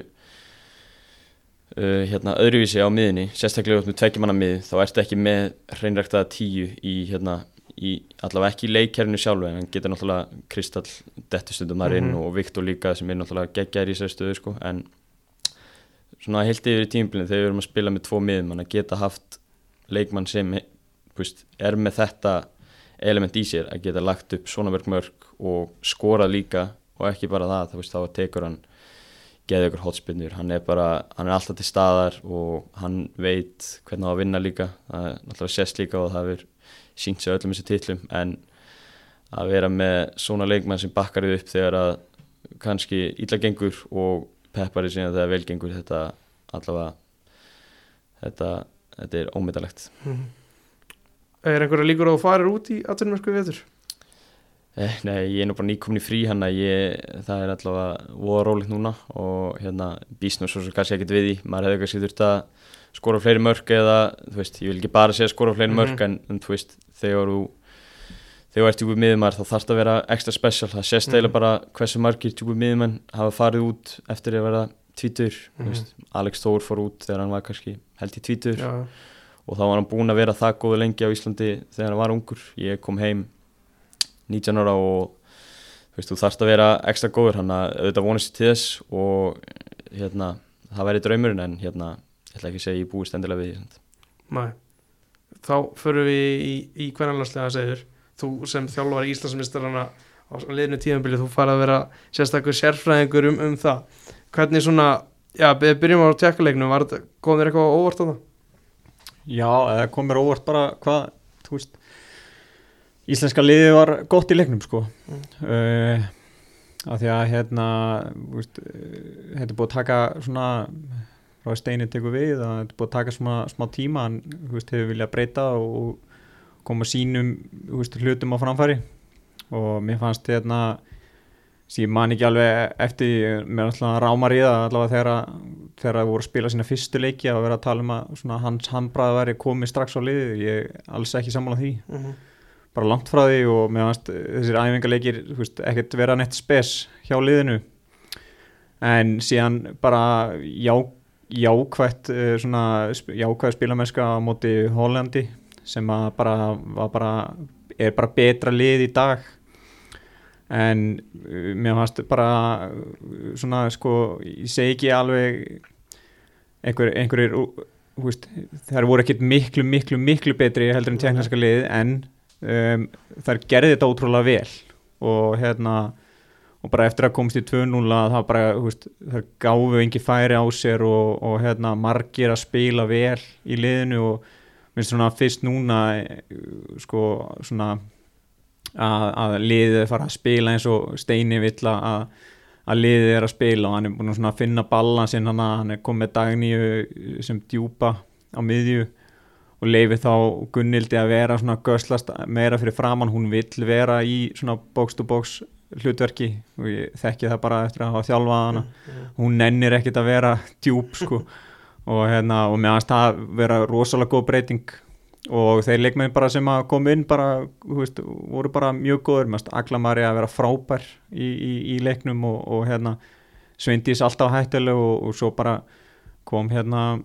uh, hérna öðruvísi á miðinni, sérstaklega út með tveggjumanna mið, þá ertu ekki með hreinræktaða tíu í hérna í, allavega ekki í leikkerfinu sjálfu en hann getur náttúrulega Kristall dettustundum þar inn Mhm. og Viktor líka sem er náttúrulega geggjar í sér stöðu sko en svona heilt yfir í tímbilin þegar við erum að spila með tvo miðum að geta haft leikmann sem veist, er með þetta element í sér að geta lagt upp svona mörg mörg og skorað líka og ekki bara það, veist, þá tekur hann geði ykkur hotspinnur, hann er bara hann er alltaf til staðar og hann veit hvernig á að vinna líka það er náttúrulega sést líka og það er sínt sér öllum þessu titlum en að vera með svona leikmann sem bakkar þið upp þegar að kannski illa gengur og peppari síðan þegar vel gengur þetta allavega þetta, þetta er ómyndalegt Mhm. Er einhverja líkur að þú farir út í atvinnumörsku viður? Eh, Nei, ég er nú bara nýkomin í frí hann að ég, það er allavega voða rólegt núna og hérna býst nú svo sem kannski ekkert við í maður hefði kannski þurft að skora fleiri mörg eða, þú veist, ég vil ekki bara segja skora fleiri mörg Mhm. en, en þú veist, þegar þú þegar þú ert djúpið miðumar þá þarf það að vera extra special, það sést Mhm. eiginlega bara hversu margir djúpið miðumenn hafa farið út eftir að vera tvítur Mhm. mm Alex Thor fór út þegar hann var kannski held í tvítur Já, og þá var hann búinn að vera það góðu 19 ára og þú veist, þú þarfst að vera ekstra góður hann að auðvitað vonast til þess og hérna, það væri draumurinn en hérna, ég ætla ekki að segja ég búist endilega við því Nei. Þá förum við í, í hvernalanslega segur þú sem þjálfari Íslandsmistarana á liðinu tíðanbili, þú farið að vera sérstakur sérfræðingur um, um það hvernig svona, já, by- byrjum á þetta, kom þér eitthvað óvart á það? Já, eða kom mér óvart bara hvað, þú veist Íslenska liði var gott í leiknum sko Mm. uh, af því að hérna uh, þetta er búið að taka svona frá að steinin tekur við að þetta er búið að taka smá, smá tíma veist, hefur viljað breyta og koma sínum veist, hlutum á framfæri og mér fannst hérna ég man ekki alveg eftir mér alltaf rámar í það allavega þegar þegar það voru að spila sína fyrstu leiki að vera að tala um að svona hans handbræði væri komið strax á liði, ég er alls ekki sammála því, Mm -hmm. Bara langt frá því og fannst þessir æfingarleikir ekkert vera neitt spes hjá liðinu. En síðan bara já, jákvætt eh, svona jákvætt spilamennska á móti Hollandi sem bara bara er bara betra lið í dag. En uh, mér fannst bara uh, svona sko ég segi ekki alveg einhver, einhverjir þær voru ekkit miklu miklu miklu betri heldur en tekniska lið en um, þær gerði þetta ótrúlega vel og hérna og bara eftir að komast í 2-0 að það bara, þú veist, þær gáfu engi færi á sér og, og hérna margir að spila vel í liðinu og minnst svona fyrst núna eh, sko svona að, að liðið fara að spila eins og Steini vill að, að liðið er að spila og hann er búin að finna balansin hann að hann er komið dagníu sem djúpa á miðju og leifi þá Gunnildi að vera svona göslast meira fyrir framann, hún vill vera í svona box hlutverki. Og ég þekki það bara eftir að hafa þjálfað hana. Hún nennir ekkit að vera djúp sko. Og hérna og finnst það vera rosalega góð breyting. Og þeir leikmenn bara sem að koma inn bara, þú veist, voru bara mjög góður finnst Aglamari að vera frábær í, í, í leiknum og, og hérna Sveindís alltaf hættileg og, og svo bara kom hérna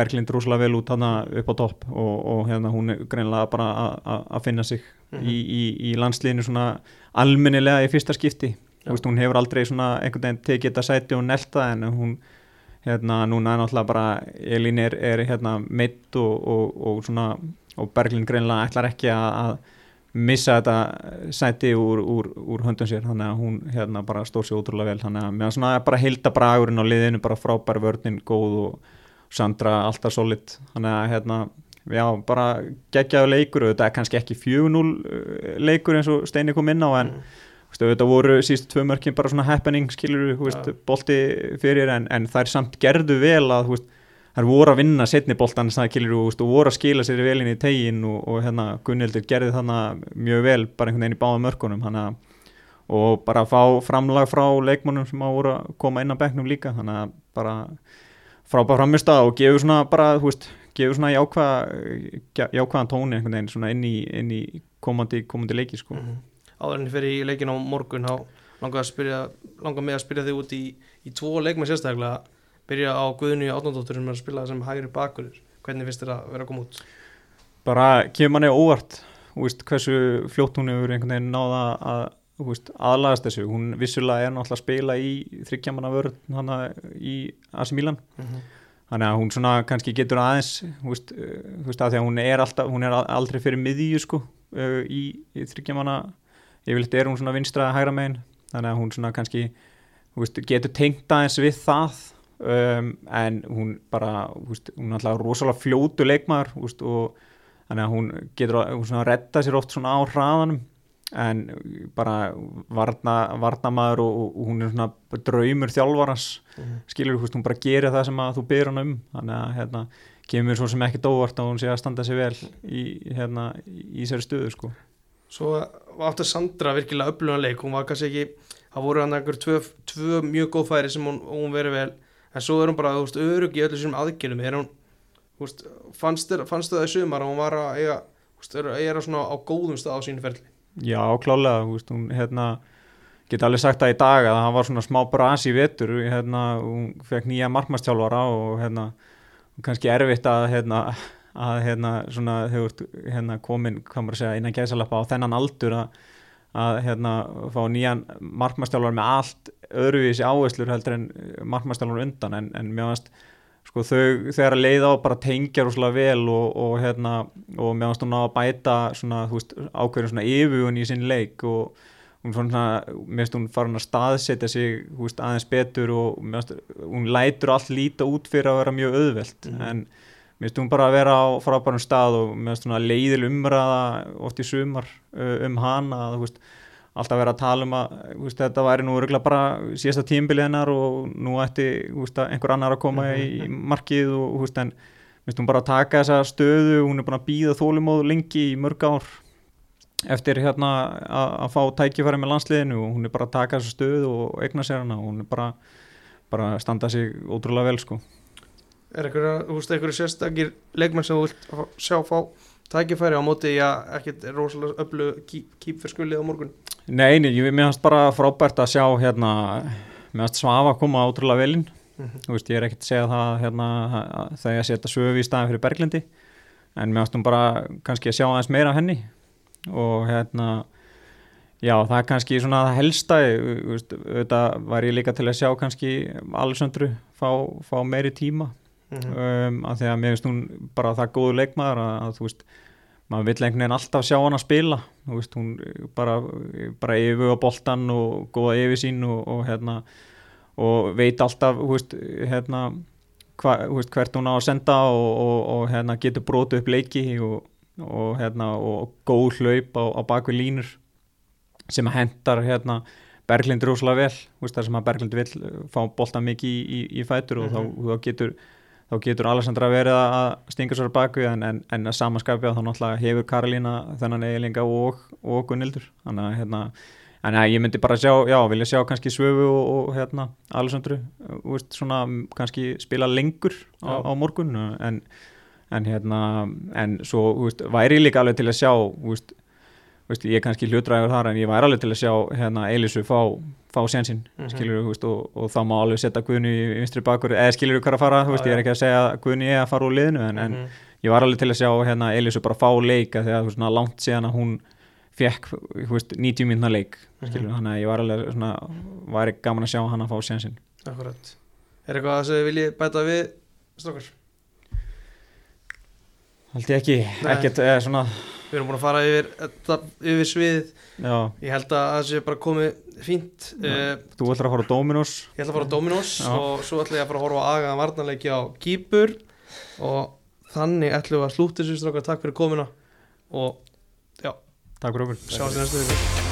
Berglind rosalega vel út hana upp á topp og, og hérna hún er greinlega bara að- finna sig Mhm. í, í, í landsliðinu svona almennilega í fyrsta skipti Já. Þú veist, hún hefur aldrei svona einhvern veginn tekið þetta sæti og nelta en hún hérna núna er náttúrulega bara Elín er, er hérna meitt og, og, og svona og Berglind greinlega ætlar ekki að, missa þetta sæti úr, úr, úr höndum sér þannig að hún hérna bara stór sér ótrúlega vel þannig að mér svona bara heilda bragurinn á liðinu bara frábær vörnin góð og Sandra alltaf solid þannig að hérna já, bara geggjaðu leikur og þetta er kannski ekki 4-0 uh, leikur eins og Steini kom inn á en Mm. Veist, þetta voru síst tvö mörkin bara svona happening skilur, Já. bolti fyrir en, en þær samt gerðu vel að veist, þær voru að vinna setni veist, og voru að skila sér vel inn í tegin og, og hérna Gunnildur gerði þannig mjög vel bara einhvern veginn í báða mörkunum hana, og bara fá framlag frá leikmannum sem að voru að koma inn á bekknum líka þannig að bara frábæð framist og gefur svona bara, þú veist gefur svona jákvæða jákvæðan tóni einhvern veginn svona inn í, inn í komandi, komandi leiki sko. Mhm. áður en ég fer í leikin á morgun þá langar, að mig að spyrja þig út í, í tvo leikmenn sérstaklega byrja á Guðni Átnandóttur sem er að spila sem hægri bakur hvernig finnst þér að vera að koma út? bara kemur manni óvart veist, hversu fljótt hún hefur einhvern veginn náða að aðlagast þessu, hún vissulega er náttúrulega að spila í þryggjamanna vörð hana í AC Milan. Þannig að hún svona kannski getur aðeins þú veist, uh, þú veist að því að hún er alltaf hún er al- aldrei fyrir miðju sko uh, í, í þryggjamanna yfirleitt er hún svona vinstra hægra megin. Þannig að hún svona kannski veist, getur tengt aðeins við það. Um, en hún bara veist, hún er alltaf rosalega fljótu veist, og þannig að hún getur að hún svona redda sér oft svona á hraðanum en bara varna, varnamaður og, og hún er svona draumur þjálfarans. Skilur þú veist, hún bara gerir það sem að þú byrður hann um. Þannig að hérna, kemur svo sem ekki dóvart að hún sé að standa sig vel í, hérna, í sér stöðu sko. Svo átti Sandra virkilega öflugan leik, hún var kannski ekki, það voru hann einhver tvö, tvö mjög góð færi sem hún, hún verið vel, en svo er hún bara, þú veist, örug í öllu sínum aðgjörnum, er hún, þú veist, fannst fannst það í sumar að hún var að eiga, þú veist, er, er svona á góðum stað á sínu ferli? Já, klálega, veist, hún hérna, geta alveg sagt það í dag að það var svona smá bras í vetur hérna, hún fekk nýja markmannstjálfara og hérna, kannski erfitt að hérna, að hérna, svona, hefur hérna, komin, hvað maður að segja, innan gæsalappa á þennan aldur að, að hérna, fá nýjan markmannstjálfara með allt öðruvísi áherslur heldur en markmannstjálfara undan en, en mér varst sko þau þegar að leiða á bara tengja rúslega vel og, og hérna og hún á að bæta svona þú veist ákveðin svona yfirvun í sinn leik og hún svona, finnst hún farin að staðsetja sig þú veist aðeins betur og finnst hún lætur allt líta út fyrir að vera mjög auðvelt Mhm. en finnst hún bara að vera á frábærum stað og finnst svona leiðil umræða oft í sumar um hana þú veist alltaf vera að tala um að veist, þetta væri nú örgulega bara síðasta tímbili hennar og nú ætti veist, einhver annar að koma í markið og veist, en hún bara að taka þessa stöðu, hún er búin að býða þólumóð lengi í mörg ár eftir hérna að, að fá tækifæri með landsliðinu og hún er bara að taka þessa stöðu og eigna sér hana og hún er bara, bara að standa sig ótrúlega vel sko. Er eitthvað, þú veist, eitthvað sérstakir leikmenn sem þú vilt sjá fá tækifæri á móti, já, ekkert rosalega öllu kýp fyrir skulið á morgun? Nei, nei, ég finnst bara frábært að sjá hérna, finnst Svafa koma ótrúlega velinn Mhm. þú veist, ég er ekkert að segja það hérna, að þegar ég setja sögu í staðin fyrir Berglindi en mér ástum bara kannski að sjá aðeins meira af henni og hérna já, það er kannski svona það helsta auðvitað var ég líka til að sjá kannski Alessandru fá, fá meiri tíma Mhm. um, að því að mér finnst hún bara það góðu leikmaður að, að þú veist maður vill einhvern veginn alltaf sjá hann að spila þú veist, hún bara, bara yfir á boltan og góða yfir sín og, og hérna og veit alltaf þú veist, hérna, hva, þú veist, hvert hún á að senda og, og, og hérna, getur brotið upp leiki og, og, hérna, og góð hlaup á, á bakvið línur sem hendar hérna, Berglind rosalega vel veist, þar sem að Berglind vil fá boltan mikið í, í, í fætur og Mhm. þá, þá getur þá getur Alessandra verið að stinga sér bakvið en, en, en að samanskapja þá náttúrulega hefur Karolína þennan eiginlega og, og Gunnildur þannig að hérna en að ég myndi bara sjá, já, vilja sjá kannski Svöfu og, og hérna Alessandru veist, svona kannski spila lengur á, á morgun. En, en hérna en svo, veist, væri líka alveg til að sjá þú veist, ég er kannski hlutræður þar en ég væri alveg til að sjá hérna Eilisu fá, fá sénsinn Mhm. skilur þú veist og, og þá má alveg setja Guðni í vinstri bakur, eða skilur þú hvað að fara þú veist, ég er ekki að segja að Guðni er að fara úr liðinu en, en Mhm. ég var alveg til að sjá hérna Elisu bara fá leika þegar svona langt síðan að hún fekk þú veist, 90 mínuna leik skilur, Mhm. þannig að ég var alveg svona væri gaman að sjá hann að fá sénsinn Akkurat. Er eitthvað sem þið viljið bæta við, stokkar? Held ég ekki, ekkert eða svona Við erum búin að fara yfir, yfir sviðið. já, Ég held að það sé bara komið fínt. Já. Uh, þú ætlar að fara á Dominos ég ætla að fara á Dominos Já. og svo ætla ég að fara að horfa á agaðan varnarleiki á Kýpur og þannig ætlum við að slúta þessu strákar takk fyrir komuna og Takk fyrir okkur sjáumst í næstu viku